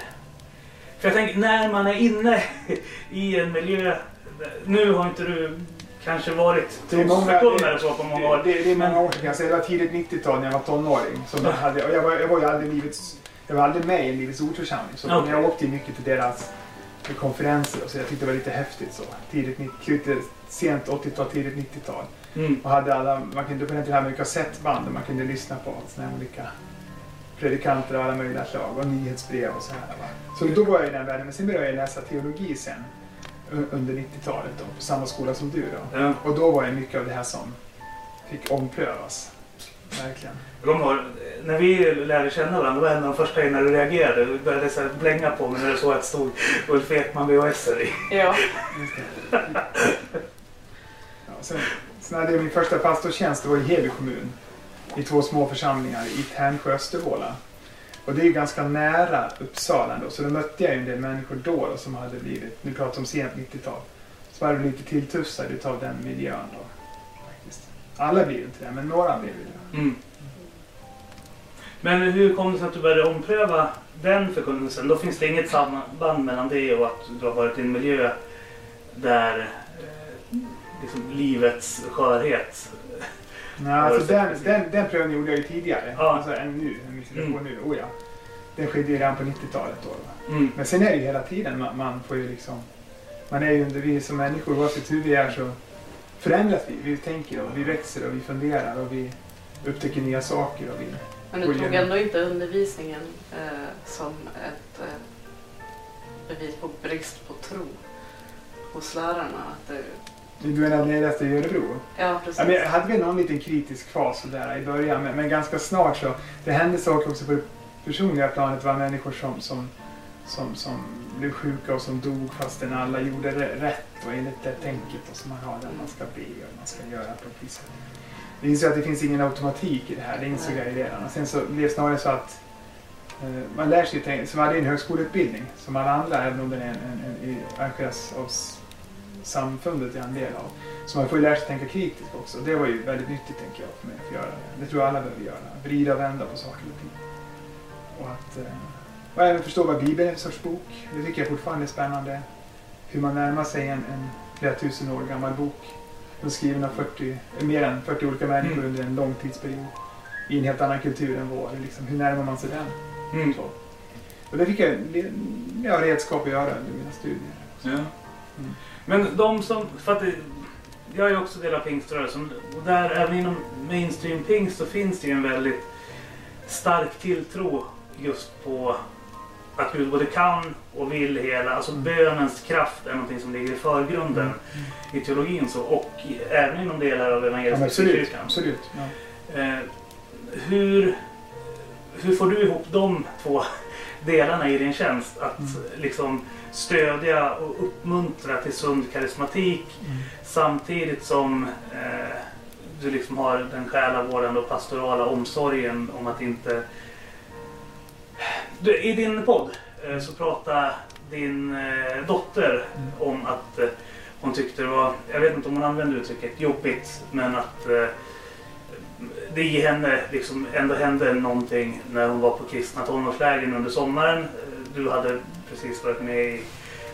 För jag tänker, när man är inne i en miljö... Nu har inte du kanske varit trosförkunnare så på många år. Det, det, det är många år sedan tidigt 90-tal när jag var tonåring. Som jag, hade, jag, var, jag var ju aldrig livets... Jag var aldrig med i Livets Ordsförsamling. Så Okej. jag åkte mycket till deras konferenser och så. Jag tyckte det var lite häftigt så. Tidigt, 90 slutet, sent 80-tal, tidigt 90-tal. Mm. Och hade alla, man kunde på den tiden ha mycket kassettband och man kunde lyssna på såna här olika predikanter av alla möjliga slag och nyhetsbrev och så här. Va? Så då var jag i den världen. Men sen började jag läsa teologi sen under 90-talet då, på samma skola som du då. Ja. Och då var det mycket av det här som fick omprövas. Verkligen. Kommer ihåg, när vi lärde känna varandra, det var en av de första grejerna du reagerade. Du började så här blänga på mig när du såg att det stod Ulf Ekman VHS i. Ja. Ja, sen, sen hade jag min första pastortjänst, det var i Heby kommun. I två små församlingar i Tärnsjö och Östervåla. Och det är ju ganska nära Uppsala ändå, så då mötte jag ju en del människor då, då som hade blivit, nu pratar om sent 90-tal, som hade blivit tilltufsade utav den miljön då. Faktiskt. Alla blev inte det, men några blev ju det. Mm. Men hur kom det sig att du började ompröva den förkunnelsen? Då finns det inget samband mellan det och att du har varit i en miljö där eh, liksom, livets skörhet... Nej, alltså den, den, den prövningen gjorde jag ju tidigare, Ja. alltså än nu, än Mm. nu. Oh, ja. Den skedde ju redan på 90-talet då. Mm. Men sen är det ju hela tiden man, man får ju liksom... Man är ju under, vi som människor, oavsett hur vi är så förändras vi. Vi tänker och vi växer och vi funderar och vi upptäcker nya saker och vi... Men du tog ändå inte undervisningen eh, som ett eh, bevis på brist på tro hos lärarna? Att det, Du menar när jag läste i Örebro? ja, precis. Ja, men jag hade väl någon liten kritisk fas sådär i början men, men ganska snart så. Det hände saker också på det personliga planet. Det var människor som, som, som, som blev sjuka och som dog fastän alla gjorde rätt och enligt det tänket och som man har där man ska be och man ska göra på ett visst sätt. Jag inser att det finns ingen automatik i det här, det insåg jag redan. Och sen så blev det snarare så att Eh, Man lär sig, som hade en högskoleutbildning som alla andra, även om den är en, en, en, i- arrangeras av samfundet är en del av. Så man får ju lära sig tänka kritiskt också. Det var ju väldigt nyttigt tänker jag för mig att göra det. Det tror jag alla behöver göra. Vrida och vända på saker och ting. Och att eh, och även förstå vad Bibeln är för sorts bok. Det tycker jag fortfarande är spännande. Hur man närmar sig en, en flera tusen år gammal bok. Av 40, mer än 40 olika människor Mm. under en lång tidsperiod. I en helt annan kultur än vår. Liksom, hur närmar man sig den? Mm. Och det fick jag ja, redskap att göra under mina studier. Ja. Mm. Men de som, för att det, jag är också del av pingströrelsen och där även inom mainstream pingst så finns det ju en väldigt stark tilltro just på att Gud både kan och vill hela, alltså Mm. bönens kraft är någonting som ligger i förgrunden i teologin så och även inom delar av Ja, evangeliska absolut. kyrkan. absolut. Ja. Eh, hur, hur får du ihop de två delarna i din tjänst? Att Mm. liksom stödja och uppmuntra till sund karismatik Mm. samtidigt som eh, du liksom har den själavårdande och pastorala omsorgen om att inte... Du, I din podd eh, så pratade din eh, dotter Mm. om att eh, hon tyckte det var, jag vet inte om hon använde uttrycket jobbigt, men att det i henne liksom ändå hände någonting när hon var på kristna tonårslägren under sommaren. Du hade precis varit med i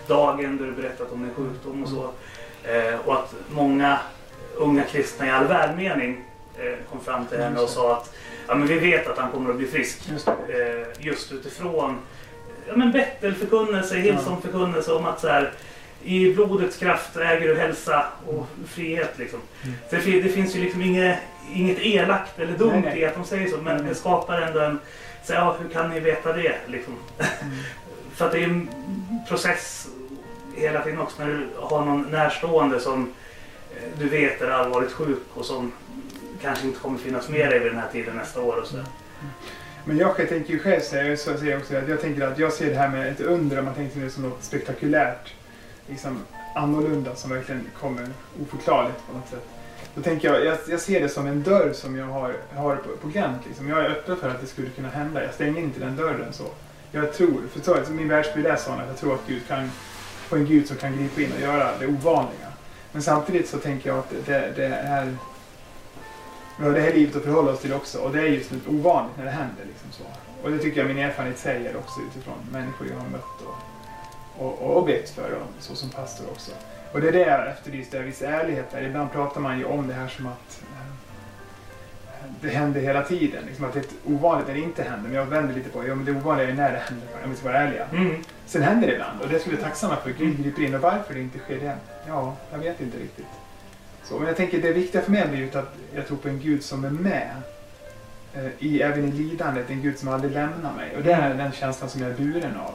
Dagen där du berättat om din sjukdom och så. Och att många unga kristna i all välmening kom fram till henne och sa att ja, men vi vet att han kommer att bli frisk. Just. Eh, just utifrån ja, men Bettelförkunnelse, Hillsong förkunnelse om att så här, i blodets kraft äger du hälsa och frihet. Liksom. Mm. Så det, det finns ju liksom inget, inget elakt eller dumt Nej, nej. i att de säger så, men det skapar ändå en... Så, ja, hur kan ni veta det? Liksom. Mm. För att det är en process hela tiden också när du har någon närstående som eh, du vet är allvarligt sjuk och som kanske inte kommer finnas med dig vid den här tiden nästa år. Och så. Men jag tänker ju själv säga, så säger jag också att jag tänker att jag ser det här med ett under, om man tänker det som något spektakulärt, liksom annorlunda som verkligen kommer oförklarligt på något sätt. Då tänker jag, jag, jag ser det som en dörr som jag har, har på, på glänt. Liksom. Jag är öppen för att det skulle kunna hända. Jag stänger inte den dörren så. Jag tror, för så, så min världsbild är sån att jag tror att Gud kan, på en Gud som kan gripa in och göra det ovanliga. Men samtidigt så tänker jag att det, det, det är vi har det här livet att förhålla oss till också och det är just något ovanligt när det händer. Liksom så. Och det tycker jag min erfarenhet säger också utifrån människor jag har mött och, och, och bett för och så som pastor också. Och det är det jag efterlyste, viss ärlighet där. Ibland pratar man ju om det här som att eh, det händer hela tiden. Liksom att det är ovanligt när det inte händer. Men jag vänder lite på, ja men det ovanliga är när det händer, om vi ska vara ärliga. Mm. Sen händer det ibland och det skulle jag tacksamma för. Gud griper in och varför det inte sker det? Ja, jag vet inte riktigt. Så, men jag tänker det viktiga för mig blir ju att jag tror på en Gud som är med. Eh, i, även i lidandet, en Gud som aldrig lämnar mig. Och det är den känslan som jag är buren av.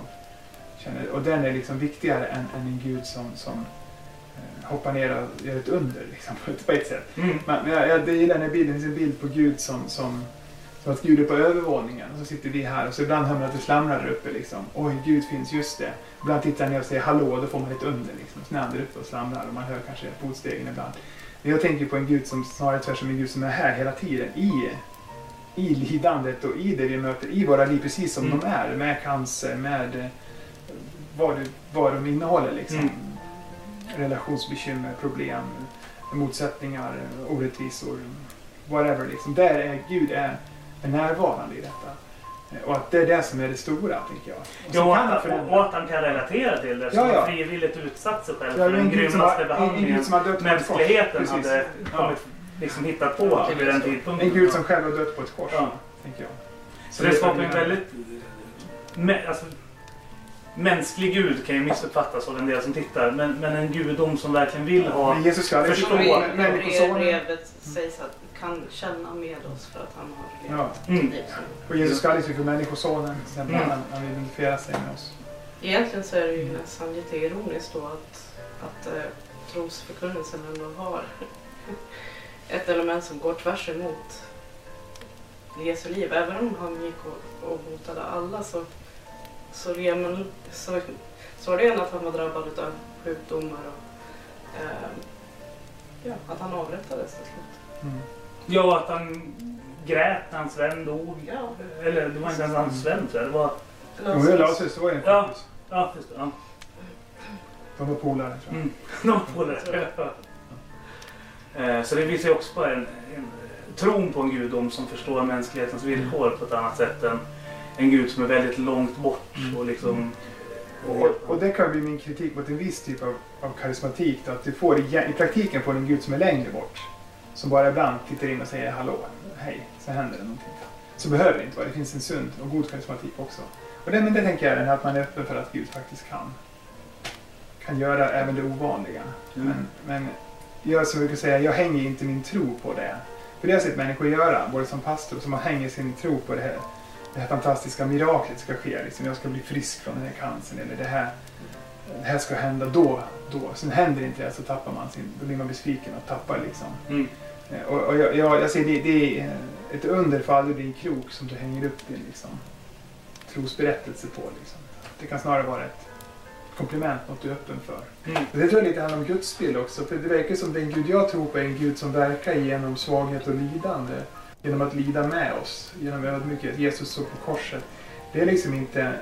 Känner, och den är liksom viktigare än, än en Gud som, som eh, hoppar ner och gör ett under liksom, på, ett, sätt. Mm. Men, jag, jag gillar den här bilden, det finns en bild på Gud som, som, som att Gud är på övervåningen och så sitter vi här och så ibland hör man att det slamrar där uppe liksom. Oj, Gud finns, just det. Ibland tittar jag ner och säger hallå då får man ett under liksom. Så när han är där uppe och slamrar och man hör kanske fotstegen ibland. Jag tänker på en Gud som snarare tvärsom en Gud som är här hela tiden i, i lidandet och i det vi möter i våra liv precis som Mm. de är. Med cancer, med eh, vad, vad de innehåller liksom. Mm. Relationsbekymmer, problem, motsättningar, orättvisor, whatever. Liksom. Där är Gud är, är närvarande i detta. Och att det är det som är det stora, tänker jag. Och så Ja, och kan att, förändra. och att han kan relatera till det. Ja, Som ja. har frivilligt utsatt sig själv Ja, för den grymmaste behandlingen mänskligheten hade Ja. kommit, liksom hittat på Ja. vid den tidpunkten. En Gud som själv har dött på ett kors, Ja. tänker jag. Så det skapar en väldigt... Mä, alltså, mänsklig gud kan ju missuppfattas av en del som tittar, men, men en gudom som verkligen vill ha... Men Jesus ska Förstå. Brevet sägs att kan känna med oss för att han har Ja. levt Mm. liv som Och Jesus ska aldrig för människosonen. Mm. Han, han vill identifiera sig med oss. Egentligen så är det ju nästan lite ironiskt då att, att eh, trosförkunnelsen ändå har ett element som går tvärs emot Jesu liv. Även om han gick och, och botade alla så, så, det, men, så, så var det en att han var drabbad av sjukdomar och eh, ja, att han avrättades till slut. Mm. Ja, att han grät när hans vän dog. Ja. Eller det var inte ens hans vän tror jag. Det var... Jo, det var en Ja. Ja, just det. Ja. De var polare tror jag. Mm. De får det. Eh, Så det visar ju också på en, en tron på en gudom som förstår mänsklighetens villkor på ett annat sätt än en gud som är väldigt långt bort och liksom... Och, och det kan bli min kritik mot en viss typ av, av karismatik. Då, att du får i, i praktiken får en gud som är längre bort. Som bara ibland tittar in och säger hallå, hej, så händer det någonting. Så behöver det inte vara. Det finns en sund och god karismatik också. Och det, men det tänker jag är att man är öppen för att Gud faktiskt kan. Kan göra även det ovanliga. Mm. Men, men jag som brukar säga, jag hänger inte min tro på det. För det har jag sett människor göra, både som pastor, som hänger sin tro på det här, det här fantastiska miraklet ska ske. Liksom, jag ska bli frisk från den här cancern eller det här, det här ska hända då, då. Sen händer inte det så tappar man sin, då blir man besviken och tappar liksom. Mm. Eh, Och, och jag, jag, jag säger det, det är ett under för aldrig bli en krok som du hänger upp din liksom, trosberättelse på. Liksom. Det kan snarare vara ett komplement, något du är öppen för. Mm. Det tror jag lite handlar om gudsbild också. För det verkar som den Gud jag tror på är en Gud som verkar genom svaghet och lidande. Genom att lida med oss. Genom ödmjukhet. Jesus såg på korset. Det är liksom inte...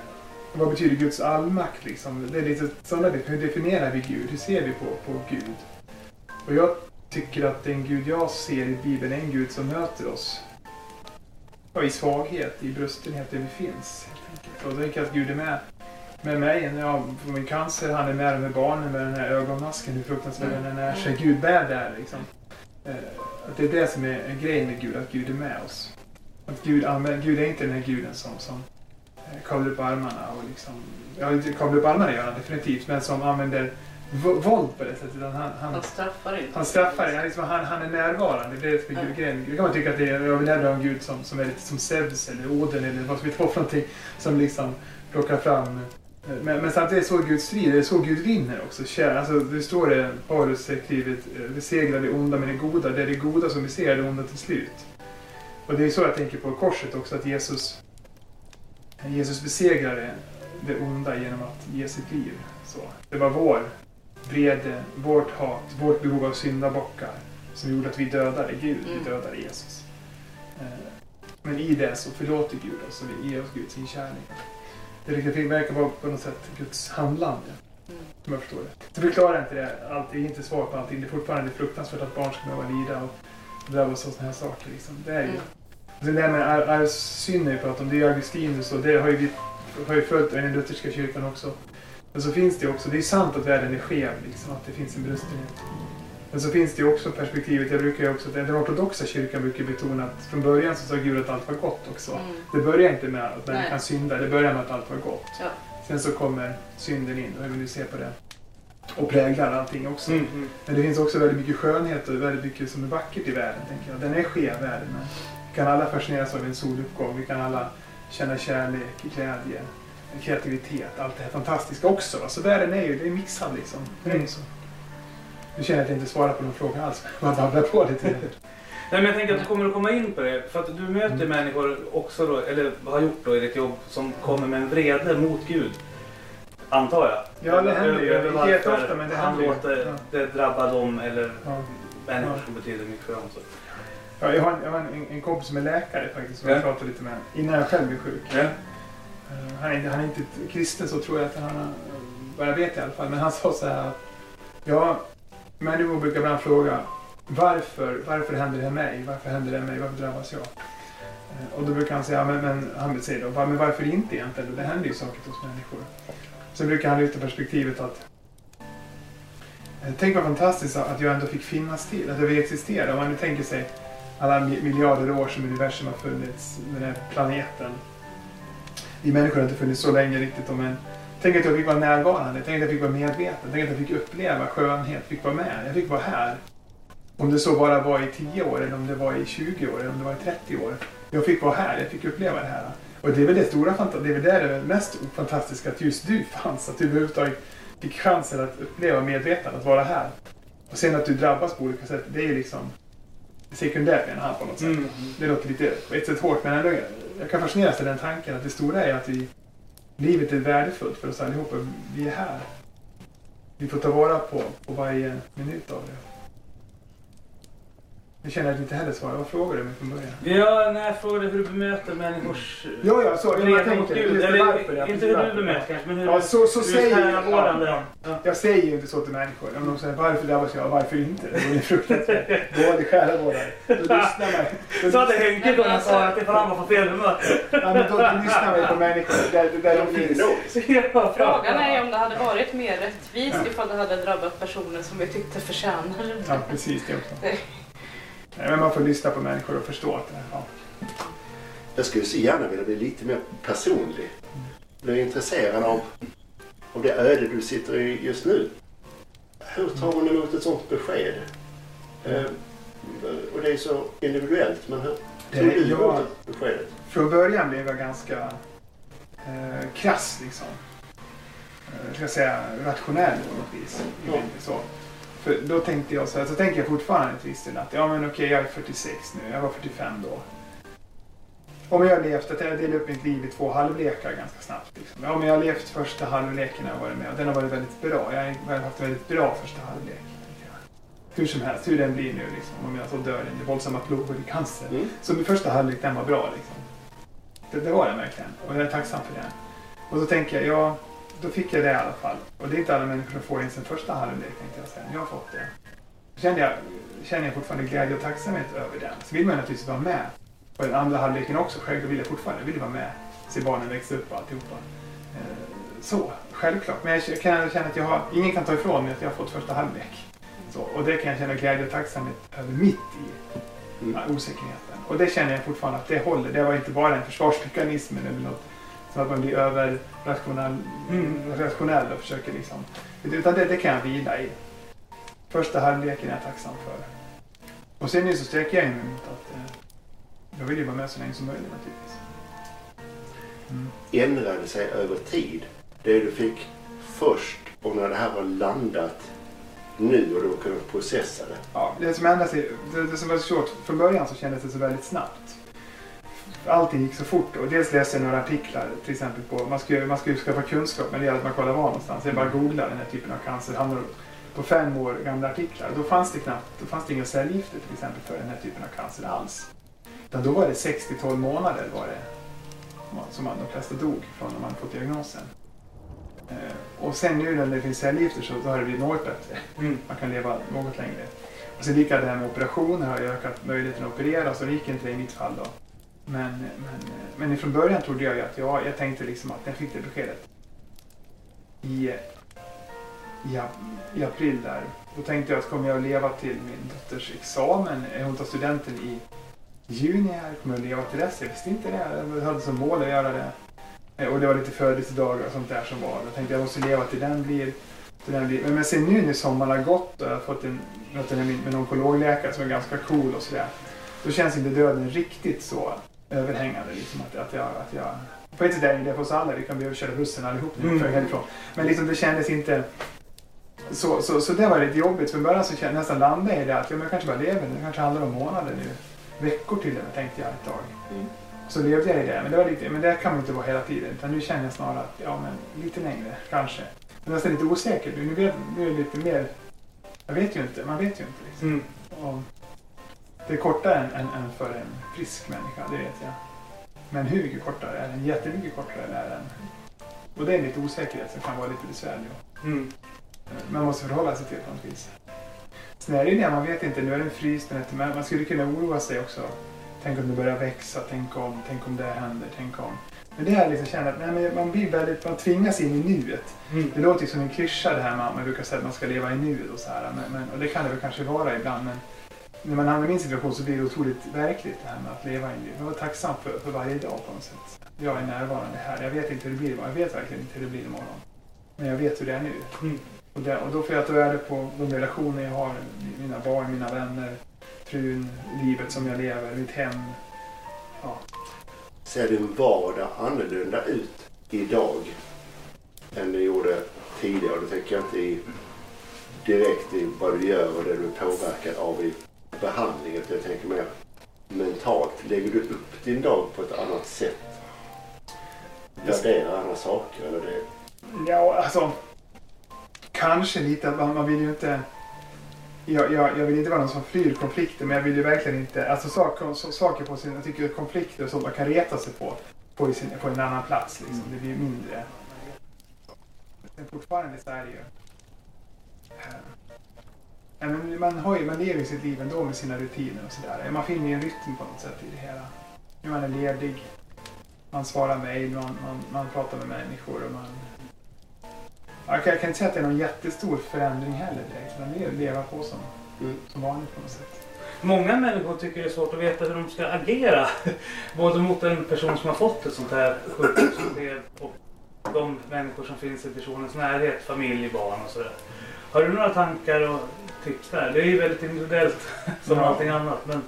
Vad betyder Guds allmakt liksom? Det är lite sådana Hur definierar vi Gud? Hur ser vi på, på Gud? Och jag tycker att den Gud jag ser i Bibeln är en Gud som möter oss. Ja, I svaghet, i brustenhet där vi finns. Och då tänker jag att Gud är med med mig när jag får min cancer. Han är med med barnen med den här ögonmasken. Hur fruktansvärd den är. Så Gud bär där liksom. Eh, Att det är det som är grejen med Gud, att Gud är med oss. Att Gud, använder, Gud är inte den här guden som, som eh, kavlar upp armarna och liksom... Ja, inte kavlar upp armarna gör han definitivt, men som använder våld på det sättet. Han, han, Han straffar inte. han straffar, han, liksom, han, han är närvarande. Det är det som är grejen. Det kan man tycka att det är, jag vill hellre ha en gud som, som är lite som Zeus eller Oden eller vad som vi tar för någonting. Som liksom plockar fram men, men samtidigt är det så Gud strider, det är så Gud vinner också. Kär, alltså, det står det, Paulus skrivit, eh, besegrar det onda med det goda. Det är det goda som besegrar det onda till slut. Och det är så jag tänker på korset också, att Jesus, Jesus besegrar det, onda genom att ge sitt liv. Så. Det var vår vrede, vårt hat, vårt behov av syndabockar som gjorde att vi dödade Gud, Mm. vi dödade Jesus. Eh, Men i det så förlåter Gud oss och vi ger oss Gud sin kärlek. Det riktigt verkar vara på något sätt Guds handlande. Mm. Som jag förstår det. Så förklarar inte det allt, det är inte svar på allting. Det är fortfarande fruktansvärt att barn ska behöva lida och drabbas av sådana här saker. Liksom. Det är ju. Mm. Sen det här med ar- arvssynder vi pratar om, det är Augustinus och det har ju, vi, har ju följt i den lutherska kyrkan också. Men så finns det också, det är sant att världen är skev, liksom, att det finns en brustenhet. Men så finns det ju också perspektivet, jag brukar ju också, den ortodoxa kyrkan brukar betona att från början så sa Gud att allt var gott också. Mm. Det börjar inte med att människan syndar, det börjar med att allt var gott. Ja. Sen så kommer synden in och hur vi ser på det. Och präglar allting också. Mm, mm. Men det finns också väldigt mycket skönhet och väldigt mycket som är vackert i världen. Tänker jag. Den är skev världen men vi kan alla fascineras av en soluppgång. Vi kan alla känna kärlek, glädje, kreativitet, allt det här fantastiska också. Så världen är ju, det är mixad liksom. Det Du känner att jag inte svarar på någon fråga alls. Man babblar på lite. Nej, men jag tänker att du kommer att komma in på det. För att du möter Mm. människor också då, eller har gjort då i ditt jobb, som kommer med en vrede mot Gud. Antar jag. Ja, det händer ju. Över varför jätteofta, men det händer ju. låter Ja. det drabba dem eller Ja. människor som betyder mycket för dem. Så. Ja, jag har, en, jag har en, en kompis som är läkare faktiskt som Ja. jag pratade lite med innan jag själv blev sjuk. Ja. Eh, Han är, inte- han är inte kristen så tror jag att han vad jag vet i alla fall, men han sa så här att ja, människor brukar ibland fråga varför, varför händer det mig? Varför händer det mig? Varför drabbas jag? Eh, och då brukar han säga, men, men han säger då, men varför inte egentligen? Det händer ju saker hos människor. Sen brukar han lyfta perspektivet att eh, Tänk vad fantastiskt att jag ändå fick finnas till, att jag vill existera. Om man nu tänker sig alla miljarder år som universum har funnits, den här planeten. Vi människor har inte funnits så länge riktigt, men tänk att jag fick vara närvarande, tänk att jag fick vara medveten, tänk att jag fick uppleva skönhet, fick vara med, jag fick vara här. Om det så bara var i 10 år, eller om det var i 20 år, eller om det var i 30 år. Jag fick vara här, jag fick uppleva det här. Och det är väl det stora, det är väl det det mest fantastiska, att just du fanns, att du överhuvudtaget fick chansen att uppleva medvetandet, att vara här. Och sen att du drabbas på olika sätt, det är liksom sekundärt menar han på något sätt. Mm. Det låter lite på ett sätt hårt men ändå, jag kan fascineras av den tanken att det stora är att vi, livet är värdefullt för oss allihopa. Vi är här. Vi får ta vara på, på varje minut av det. Jag känner att jag inte heller svarar. Vad frågade du mig från början? Ja, när jag frågade hur du bemöter människors Ja, ja, så. Jag tänker, mot Gud. Eller varför inte hur du bemöter kanske, men hur Ja, så, så du säger vården ja. Ja. Jag säger ju inte så till människor. Om de säger varför drabbas jag, varför inte? Det vore fruktansvärt. Dålig själavårdare. Då lyssnar man. Då, Så hade Henke kunnat svara att ifall han var på fel humör. ja, men då, då lyssnar man ju på människor där, där de finns. Ja. Frågan är ju om det hade varit mer rättvist ifall det hade drabbat personer som vi tyckte förtjänar det. Ja, precis det också. Nej. Men man får lyssna på människor och förstå att det ja. Jag skulle så gärna vilja bli lite mer personlig. Bli intresserad av, av det öde du sitter i just nu. Hur tar man emot ett sånt besked? Eh, och det är så individuellt, men hur tog du emot beskedet? Från början blev jag ganska eh, krass liksom. Eh, ska jag säga rationell på något vis. Ja. Så. För då tänkte jag så här, så tänker jag fortfarande till viss del att ja men okej jag är 46 nu, jag var 45 då. Om jag har levt, att jag delar upp mitt liv i två halvlekar ganska snabbt. Liksom. Ja men jag har levt första halvleken jag varit med och den har varit väldigt bra. Jag har haft en väldigt bra första halvlek. jag. Hur som helst, hur den blir nu liksom. Om jag så dör i våldsamma plågor i cancer. Mm. Så min första halvlek den var bra liksom. Det, det var den verkligen. Och jag är tacksam för den. Och så tänker jag, ja, då fick jag det i alla fall. Och det är inte alla människor som får ens en första halvlek tänkte jag säga. Jag har fått det. Kände jag, känner jag fortfarande glädje och tacksamhet över den. Så vill man naturligtvis vara med. Och den andra halvleken också. Självklart vill jag fortfarande vill vara med. Se barnen växa upp och alltihopa. Eh, Så, självklart. Men jag kan känna att jag har, ingen kan ta ifrån mig att jag har fått första halvlek. Så, och det kan jag känna glädje och tacksamhet över mitt i Mm. ja, osäkerheten. Och det känner jag fortfarande att det håller. Det var inte bara en försvarsmekanism eller något som att man blir överrationell Mm. rationell och försöker liksom. Utan det, det kan jag vila i. Första halvleken är jag tacksam för. Och sen nu så sträcker jag in mig mot att eh, jag vill ju vara med så länge som möjligt naturligtvis. Mm. Ändrade sig över tid. Det du fick först och när det här har landat nu och du har kunnat processa det. Ja, det som hände sig, det, det som var svårt, från början så kändes det så väldigt snabbt. Allting gick så fort och dels läste jag några artiklar till exempel på, man ska ju, man ska ju skaffa kunskap men det gäller att man kollar var någonstans. Jag bara googlar den här typen av cancer, hamnar på fem år gamla artiklar. Då fanns det knappt, då fanns det inga cellgifter till exempel för den här typen av cancer alls. Utan då var det 6-12 månader var det som man- de flesta dog från när man fått diagnosen. Eh, och sen nu när det finns cellgifter så har det blivit något bättre. Mm. Man kan leva något längre. Och sen lika det här med operationer har ökat möjligheten att operera så det gick inte det i mitt fall då. Men, men, men från början trodde jag ju att jag, jag tänkte liksom att jag fick det beskedet i, i, i april där. Då tänkte jag att kommer jag att leva till min dotters examen? Hon tar studenten i juni här. Kommer jag att leva till dess? Jag visste inte det. Jag hade som mål att göra det. Eh, och det var lite födelsedagar och sånt där som var. Då tänkte jag måste leva till den blir. Till den blir. Men, jag sen nu när sommaren har gått och jag har fått en möte med en onkologläkare som är ganska cool och sådär. Då känns inte döden riktigt så överhängande. Liksom, att, att, jag, att jag, på ett sätt är det för oss alla. Vi kan behöva köra bussen allihop nu Mm. härifrån. Men liksom, det kändes inte... Så, så, så det var lite jobbigt. För början så kände jag nästan landade i det att ja, men jag kanske bara lever. Det kanske handlar om månader nu. Veckor till och med tänkte jag ett tag. Mm. Så levde jag i det. Men det, var lite, men det kan man inte vara hela tiden. Utan nu känner jag snarare att ja, men lite längre kanske. Men nästan lite osäker. Nu, vet, nu är det lite mer... Jag vet ju inte. Man vet ju inte. Liksom. Mm. Och det är kortare än, än, än för en frisk människa, det vet jag. Men hur mycket kortare är den? Jättemycket kortare är den. Och det är lite osäkerhet som kan vara lite besvärlig. Mm. Man måste förhålla sig till på något vis. Sen är det ju det, man vet inte, nu är den fryst, den men man skulle kunna oroa sig också. Tänk om det börjar växa, tänk om, tänk om det händer, tänk om. Men det här liksom känner att nej, men man blir väldigt, man tvingas in i nuet. Mm. Det låter ju som en klyscha det här man, man brukar säga att man ska leva i nuet och så här. Men, men, och det kan det väl kanske vara ibland. Men när man hamnar i min situation så blir det otroligt verkligt det här med att leva i nuet. Jag var tacksam för, för varje dag på något sätt. Jag är närvarande här. Jag vet inte hur det blir imorgon. Jag vet verkligen inte hur det blir imorgon. Men jag vet hur det är nu. Mm. Och, det, och då får jag ta värde på de relationer jag har. Mina barn, mina vänner, frun, livet som jag lever, mitt hem. Ser din vardag annorlunda ut idag än det gjorde tidigare? Då tänker jag inte i, direkt i vad du gör och det du är påverkad av i behandlingen. utan Jag tänker mer mentalt. Lägger du upp din dag på ett annat sätt? Värderar andra saker? Eller det? Ja, alltså. Kanske lite. att Man, vill ju inte... jag, jag, jag vill inte vara någon som flyr konflikter men jag vill ju verkligen inte, alltså saker, saker på sin, jag tycker att konflikter och sånt man kan reta sig på, på, sin, på en annan plats liksom. Det blir ju mindre. Men fortfarande så är det ju, men man, har ju, man lever ju sitt liv ändå med sina rutiner och sådär. Man finner ju en rytm på något sätt i det hela. Man är ledig, man svarar mejl, man, man, man pratar med människor och man jag kan, jag kan inte säga att det är någon jättestor förändring heller direkt. Man lever, lever på som, Mm. som vanligt på något sätt. Många människor tycker det är svårt att veta hur de ska agera. Både mot en person som har fått ett sånt här sjukdomsbesked och de människor som finns i personens närhet, familj, barn och sådär. Har du några tankar och tips där? Det är ju väldigt individuellt som Ja. allting annat. Men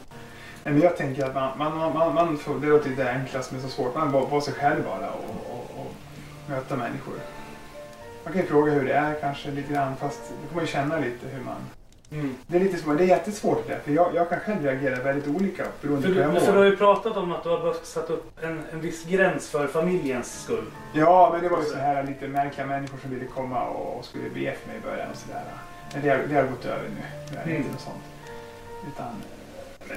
men jag tänker att man, man, man, man, får, det låter ju det enklaste men så svårt. Man får vara sig själv bara och, och, och möta människor. Man kan ju fråga hur det är kanske lite grann fast då man ju känna lite hur man... mm. Det är, lite svårt, det är jättesvårt det för jag, jag kan själv reagera väldigt olika beroende för, på hur jag du, för du har mår. ju pratat om att du har behövt sätta upp en, en viss gräns för familjens skull. Ja, men det var ju så här lite märkliga människor som ville komma och, och skulle be för mig i början och sådär. Men det, har- det har gått över nu. Det är Mm. inte något sånt. Utan,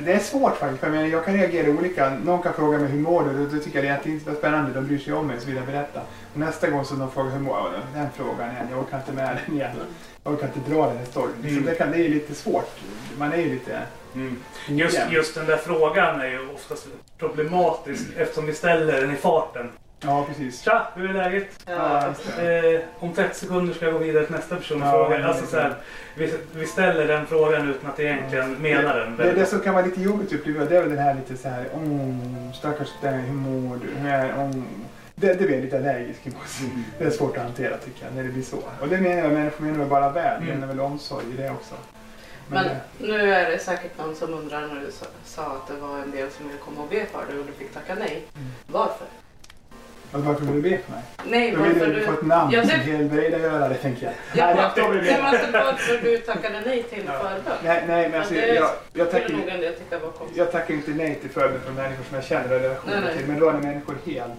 det är svårt faktiskt. för Jag, jag kan reagera olika. Någon kan fråga mig hur mår du? Då, då tycker jag det är jätte- spännande. De bryr sig om mig så vill jag berätta. Och nästa gång så de frågar hur mår jag? Den frågan igen. Jag orkar inte med den igen. Jag orkar inte dra den här storyn. Så Mm. det, kan, det är lite svårt. Man är ju lite... Just, jämn. just den där frågan är ju oftast problematisk eftersom vi ställer den i farten. Ja, precis. Tja, hur är läget? Ja. Eh, om 30 sekunder ska jag gå vidare till nästa person och Ja, Alltså, så här, vi, vi ställer den frågan utan att egentligen mena den. Det, det som kan vara lite jobbigt uppleva det är väl den här lite så här, oh, stackars dig, hur mår du? Hur är, oh. det, det blir jag lite allergisk emot. Det är svårt att hantera tycker jag, när det blir så. Och det menar jag, människor menar väl bara väl, Mm. menar väl omsorg i det också. Men det- nu är det säkert någon som undrar när du sa, sa att det var en del som ville komma och be för dig och du fick tacka nej. Mm. Varför? Och varför vill du be för mig? Nej, Då vill du få ett namn Ja, som det- helbrägdagörare tänker jag. Ja, Nej, varför, jag vill be. alltså, varför du tackade nej till Ja. förbön? Nej, nej, men alltså, det jag, jag, tackar, nog konstigt. jag tackar inte nej till förbön från människor som jag känner relationer Nej, nej. till. Men då är det människor helt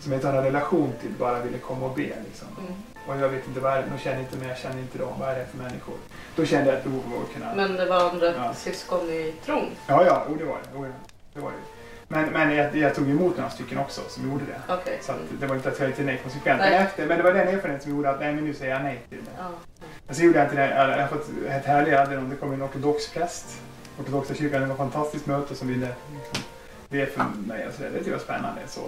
som jag inte har en relation till bara ville komma och be. Liksom. Mm. Och jag vet inte vad det är, de känner inte mig, jag känner inte dem. Vad är det för människor? Då kände jag ett behov av att kunna... Men det var andra Ja. syskon i tron? Ja, ja, oh, det var det. Oh, ja. det, var det. Men, men jag, jag tog emot några stycken också som gjorde det. Okej. Så att det var inte att jag inte nej konsekvent. Nej. Men, efter, men det var den erfarenheten som gjorde att nej, men nu säger jag nej till det. Ja. Men så gjorde jag inte det. Jag har fått ett härligt, någon, det kom en ortodox präst. Ortodoxa kyrkan, det var ett fantastiskt möte som ville liksom, be för mig och så där. Det tyckte jag var spännande. Så.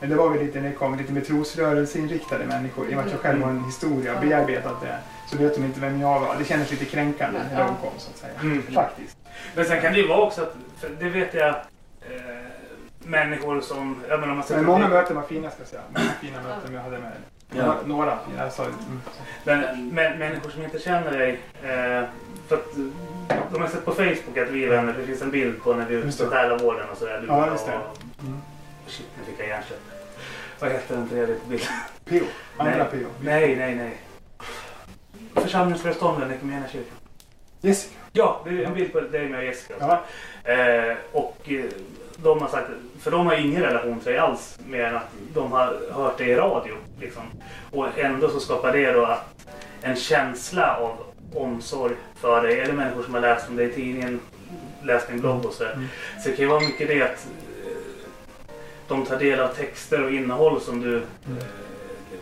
Men det var väl lite när det kom lite med trosrörelseinriktade människor. I och med att jag själv har en historia och bearbetat det. Så vet de inte vem jag var. Det kändes lite kränkande när de kom så att säga. Mm. Faktiskt. Men sen kan det ju vara också att, det vet jag, eh, människor som, jag menar om man Men många upp- möten var fina ska jag säga. Många fina möten jag hade med Ja. några. Alltså, mm. Men, men människor som inte känner dig, eh, för att de har sett på Facebook att vi är vänner, det finns en bild på när vi är ute på. Själavården och sådär. Du Ja, och- just det. Mm. Shit, nu fick jag hjärnsläpp. Vad heter den tredje bilden? P.O. Andra Nej. P.O. Nej, nej, nej. Församlingsföreståndaren i Equmeniakyrkan. Jessica. Ja, det är en bild på dig med Jessica. Ja. Eh, och eh, de har sagt, för de har ingen relation till dig alls mer än att de har hört dig i radio. Liksom. Och ändå så skapar det då en känsla av omsorg för dig, eller människor som har läst om dig i tidningen, läst din blogg och sådär. Mm. Så det kan ju vara mycket det att eh, de tar del av texter och innehåll som du Mm.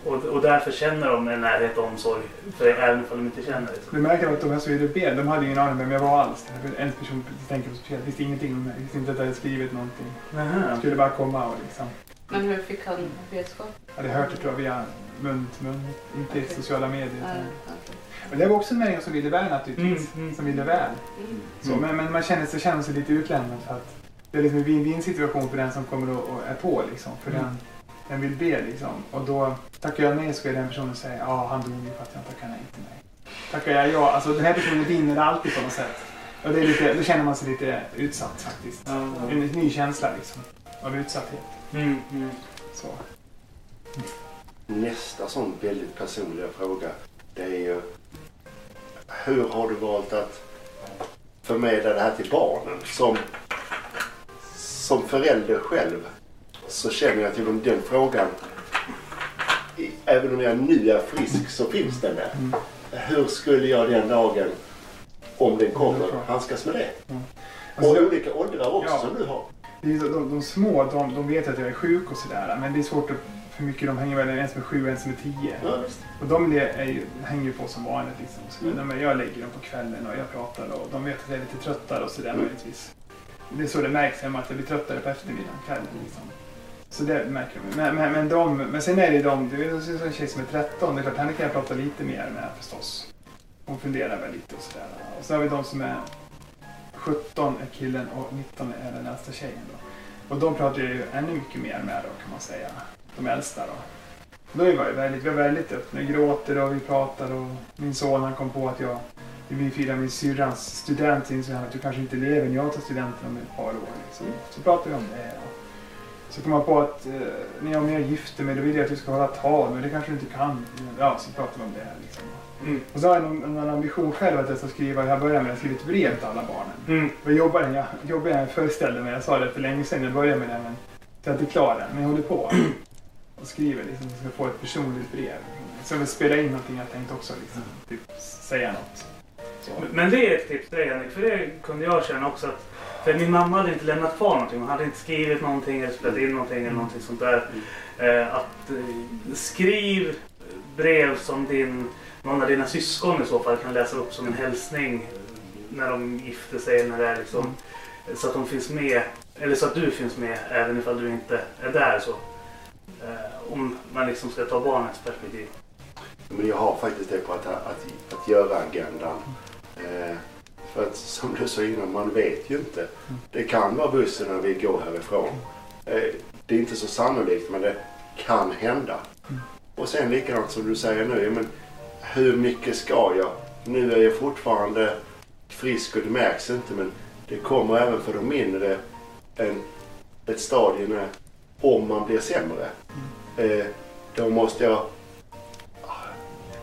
Och, och därför känner de en närhet och omsorg för även om de inte känner. Det märker jag att de här som ville be, de hade ingen aning om vem jag var alls. En person tänker på speciellt, visste ingenting om mig. Visste inte att jag hade skrivit någonting. Nähä. Skulle bara komma och liksom. Men hur fick han vetskap? Jag hade hört det tror jag via mun till mun, inte i Okej. sociala medier. Utan- okej. Men det var också en människa som ville väl naturligtvis. Mm, mm. Som ville väl. Mm. Så, men, men man känner sig, känner sig lite utlämnad för att det är liksom en win-win situation för den som kommer och, och är på liksom. För Mm. den, den vill be liksom. Och då tackar jag nej så ska den personen säga ja han dog ju för att jag tackar nej till mig. Tackar jag ja, alltså den här personen vinner alltid på något sätt. Och det är lite, då känner man sig lite utsatt faktiskt. Ja. En ny känsla liksom. Av utsatthet. Mm, mm. Så. Nästa sån väldigt personliga fråga det är ju hur har du valt att förmedla det här till barnen? Som, som förälder själv så känner jag till om den frågan, även om jag nu är frisk så finns den där. Mm. Hur skulle jag den dagen om den kommer, tror. handskas med det. Alltså, Och olika åldrar också Ja. som du har. så- de, de små, de, de vet att jag är sjuk och sådär. Men det är svårt att, för mycket. De hänger väl en som är sju och en som är tio. Ja. Och de ju, hänger ju på som vanligt. Liksom. Så de, jag lägger dem på kvällen och jag pratar och de vet att jag är lite tröttare och sådär Mm. möjligtvis. Det är så det märks hemma att jag blir tröttare på eftermiddagen, kvällen liksom. Så det märker de. Men, men, men, de, men sen är det de, du det är en tjej som är 13, det är klart henne kan jag prata lite mer med förstås. Hon funderar väl lite och sådär. Och så har vi de som är 17 är killen och 19 är den äldsta tjejen då. Och de pratar jag ju ännu mycket mer med då kan man säga. De äldsta då. Då är vi väldigt, vi väldigt öppna, vi gråter och vi pratar och min son han kom på att jag vi firar min syrrans student så insåg han att du kanske inte lever när jag tar studenten om ett par år. Liksom. Så pratar vi om det. Så kom man på att eh, när jag och jag gifter mig då vill jag att du ska hålla tal men det kanske du inte kan. Ja, så pratar vi om det. Liksom. Mm. Och så har jag någon, någon ambition själv att jag ska skriva, jag börjar med att skriva ett brev till alla barnen. Mm. Vad jobbar jag, jobbar jag föreställde mig, jag sa det för länge sedan, jag började med det men jag är inte klar än. Men jag håller på och skriver liksom, jag ska få ett personligt brev. Så jag vill spela in någonting jag tänkt också, liksom, typ säga något. Så. Men det är ett tips till dig Henrik, för det kunde jag känna också att för min mamma hade inte lämnat kvar någonting. Hon hade inte skrivit någonting eller spelat in någonting eller någonting sånt där. Eh, att eh, skriv brev som din, någon av dina syskon i så fall kan läsa upp som en hälsning när de gifter sig. När det är liksom, Så att de finns med, eller så att du finns med även ifall du inte är där. så. Eh, om man liksom ska ta barnets perspektiv. Men jag har faktiskt det på att, att, att göra agendan. Eh, för att som du sa innan, man vet ju inte. Det kan vara bussen när vi går härifrån. Eh, det är inte så sannolikt men det kan hända. Och sen likadant som du säger nu, men hur mycket ska jag? Nu är jag fortfarande frisk och det märks inte men det kommer även för de mindre en, ett stadie när om man blir sämre. Eh, då måste jag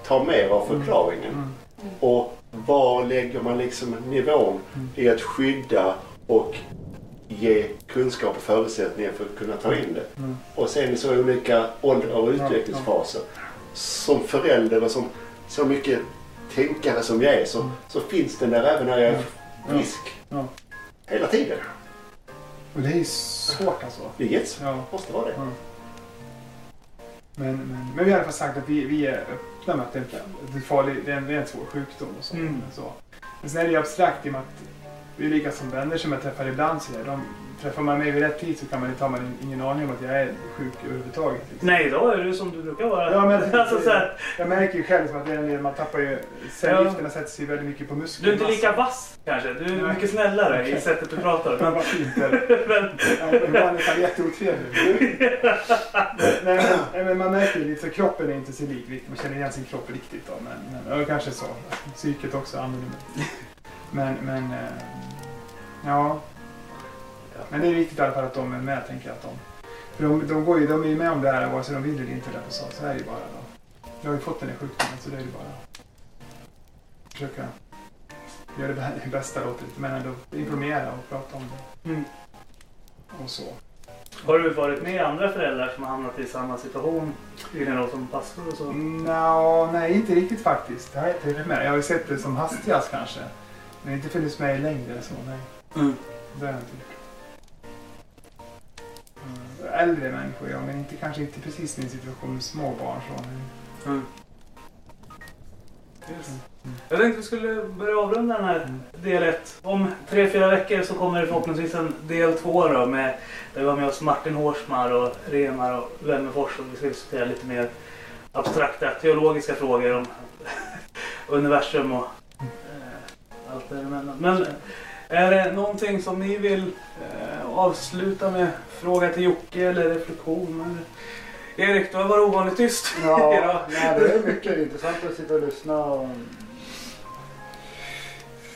ta mer av förklaringen. Mm. Och var lägger man liksom nivån i att skydda och ge kunskap och förutsättningar för att kunna ta in det. Mm. Och sen så olika åldrar och utvecklingsfaser. Som förälder och som så mycket tänkare som jag är så, så finns den där även när jag är frisk. Hela tiden. Och det är svårt alltså. Det är jättesvårt. Ja. Måste vara det. Men, men, men vi har i alla fall sagt att vi, vi är öppna med att det är är farlig, det är en, det är en svår sjukdom och så. Mm. så. Men sen är det ju abstrakt i och med att vi är lika som vänner som jag träffar ibland. Så där. De, träffar man mig vid rätt tid så kan man inte ha man ingen aning om att jag är sjuk överhuvudtaget. Liksom. Nej, då är du som du brukar vara. Ja, men, alltså, så här, jag märker ju själv att det är en del, man tappar ju, cellgifterna sätter sig väldigt mycket på muskler. du är inte lika vass kanske. Du är Nej. mycket snällare i Okej. sättet du pratar. Men vad fint det. men, Ja, Ibland är han jätteotrevlig. nej, men, men man märker ju lite, kroppen är inte sig lik. Man känner igen sin kropp riktigt då. Men, men ja, kanske så. Psyket också annorlunda. Men, men eh, ja. Men det är viktigt i alla fall att de är med, tänker jag. Att de, för de, de, går ju, de är ju med om det här vare sig de vill eller inte. Där, så, så är det ju bara. Då. Jag har ju fått den här sjukdomen så det är ju bara att försöka göra det bä- bästa åt det. Men ändå informera och prata om det. Mm. Och så. har du varit med andra föräldrar som har hamnat i samma situation i din roll som pastor och så? Nå, nej, inte riktigt faktiskt. Det har jag inte med. Jag har ju sett det som hastigast kanske. Men inte funnits med i längden så, nej. Mm. Det har jag inte Äldre människor, ja, men inte, kanske inte precis min situation med små barn. Så, nej. Mm. Yes. Jag tänkte vi skulle börja avrunda den här del 1. Om tre, fyra veckor så kommer det förhoppningsvis en del 2 då med där vi har med oss Martin Hårsmar och Remar och Wennerfors och vi ska diskutera lite mer abstrakta teologiska frågor om universum och eh, allt däremellan. Men är det någonting som ni vill eh, avsluta med? Fråga till Jocke eller reflektion? Eller? Erik, du har varit ovanligt tyst Ja, nej, det är mycket intressant att sitta och lyssna. Och...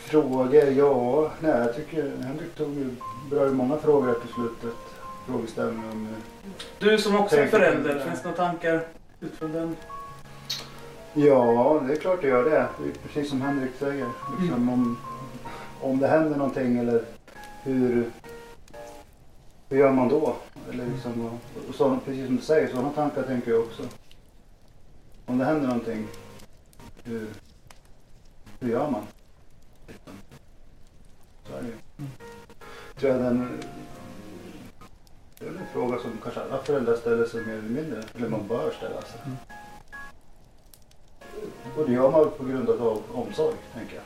Frågor, ja. Nej, jag tycker Henrik tog ju bra i många frågor på slutet. Frågeställningar om... Du som också är förälder, finns det några tankar utifrån den? Ja, det är klart det gör det. Det är precis som Henrik säger. Liksom om, om det händer någonting eller hur, hur gör man då? Eller liksom, och, så, precis som du säger, sådana tankar tänker jag också. Om det händer någonting, hur, hur gör man? Liksom. Tror jag den... Det är väl en fråga som kanske alla föräldrar ställer sig mer eller mindre. Eller man bör ställa sig. Och det gör man på grund av omsorg, tänker jag.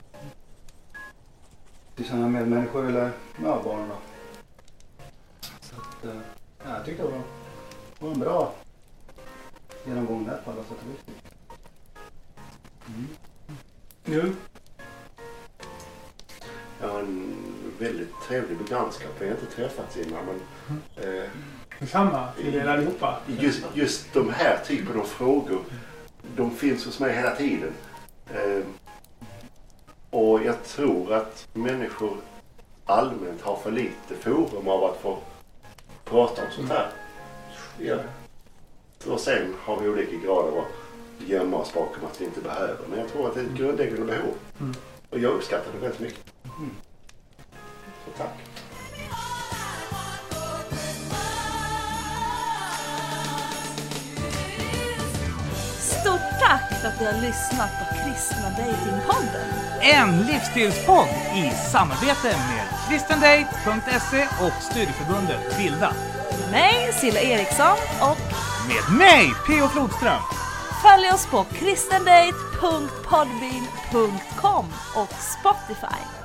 Till sina medmänniskor eller ja, barnen då. Att, eh, ja, jag tyckte det var, det var en bra genomgång där på alla sätt och vis. Mm. Nu? Jag har en väldigt trevlig bekantskap. Vi har inte träffats innan men eh, Detsamma till er allihopa. just, just de här typen av frågor de finns hos mig hela tiden. Eh, och jag tror att människor allmänt har för lite forum av att få prata om sånt här. Ja. Och sen har vi olika grader av att gömma oss bakom att vi inte behöver. Men jag tror att det är ett grundläggande behov. Mm. Och jag uppskattar det väldigt mycket. Så tack. För att du har lyssnat på Kristna Datingpodden. En livsstilspodd i samarbete med kristendate.se och studieförbundet Bilda. Med mig, Silla Eriksson och Med mig, P.O. Flodström. följ oss på kristendate.podbean.com och Spotify.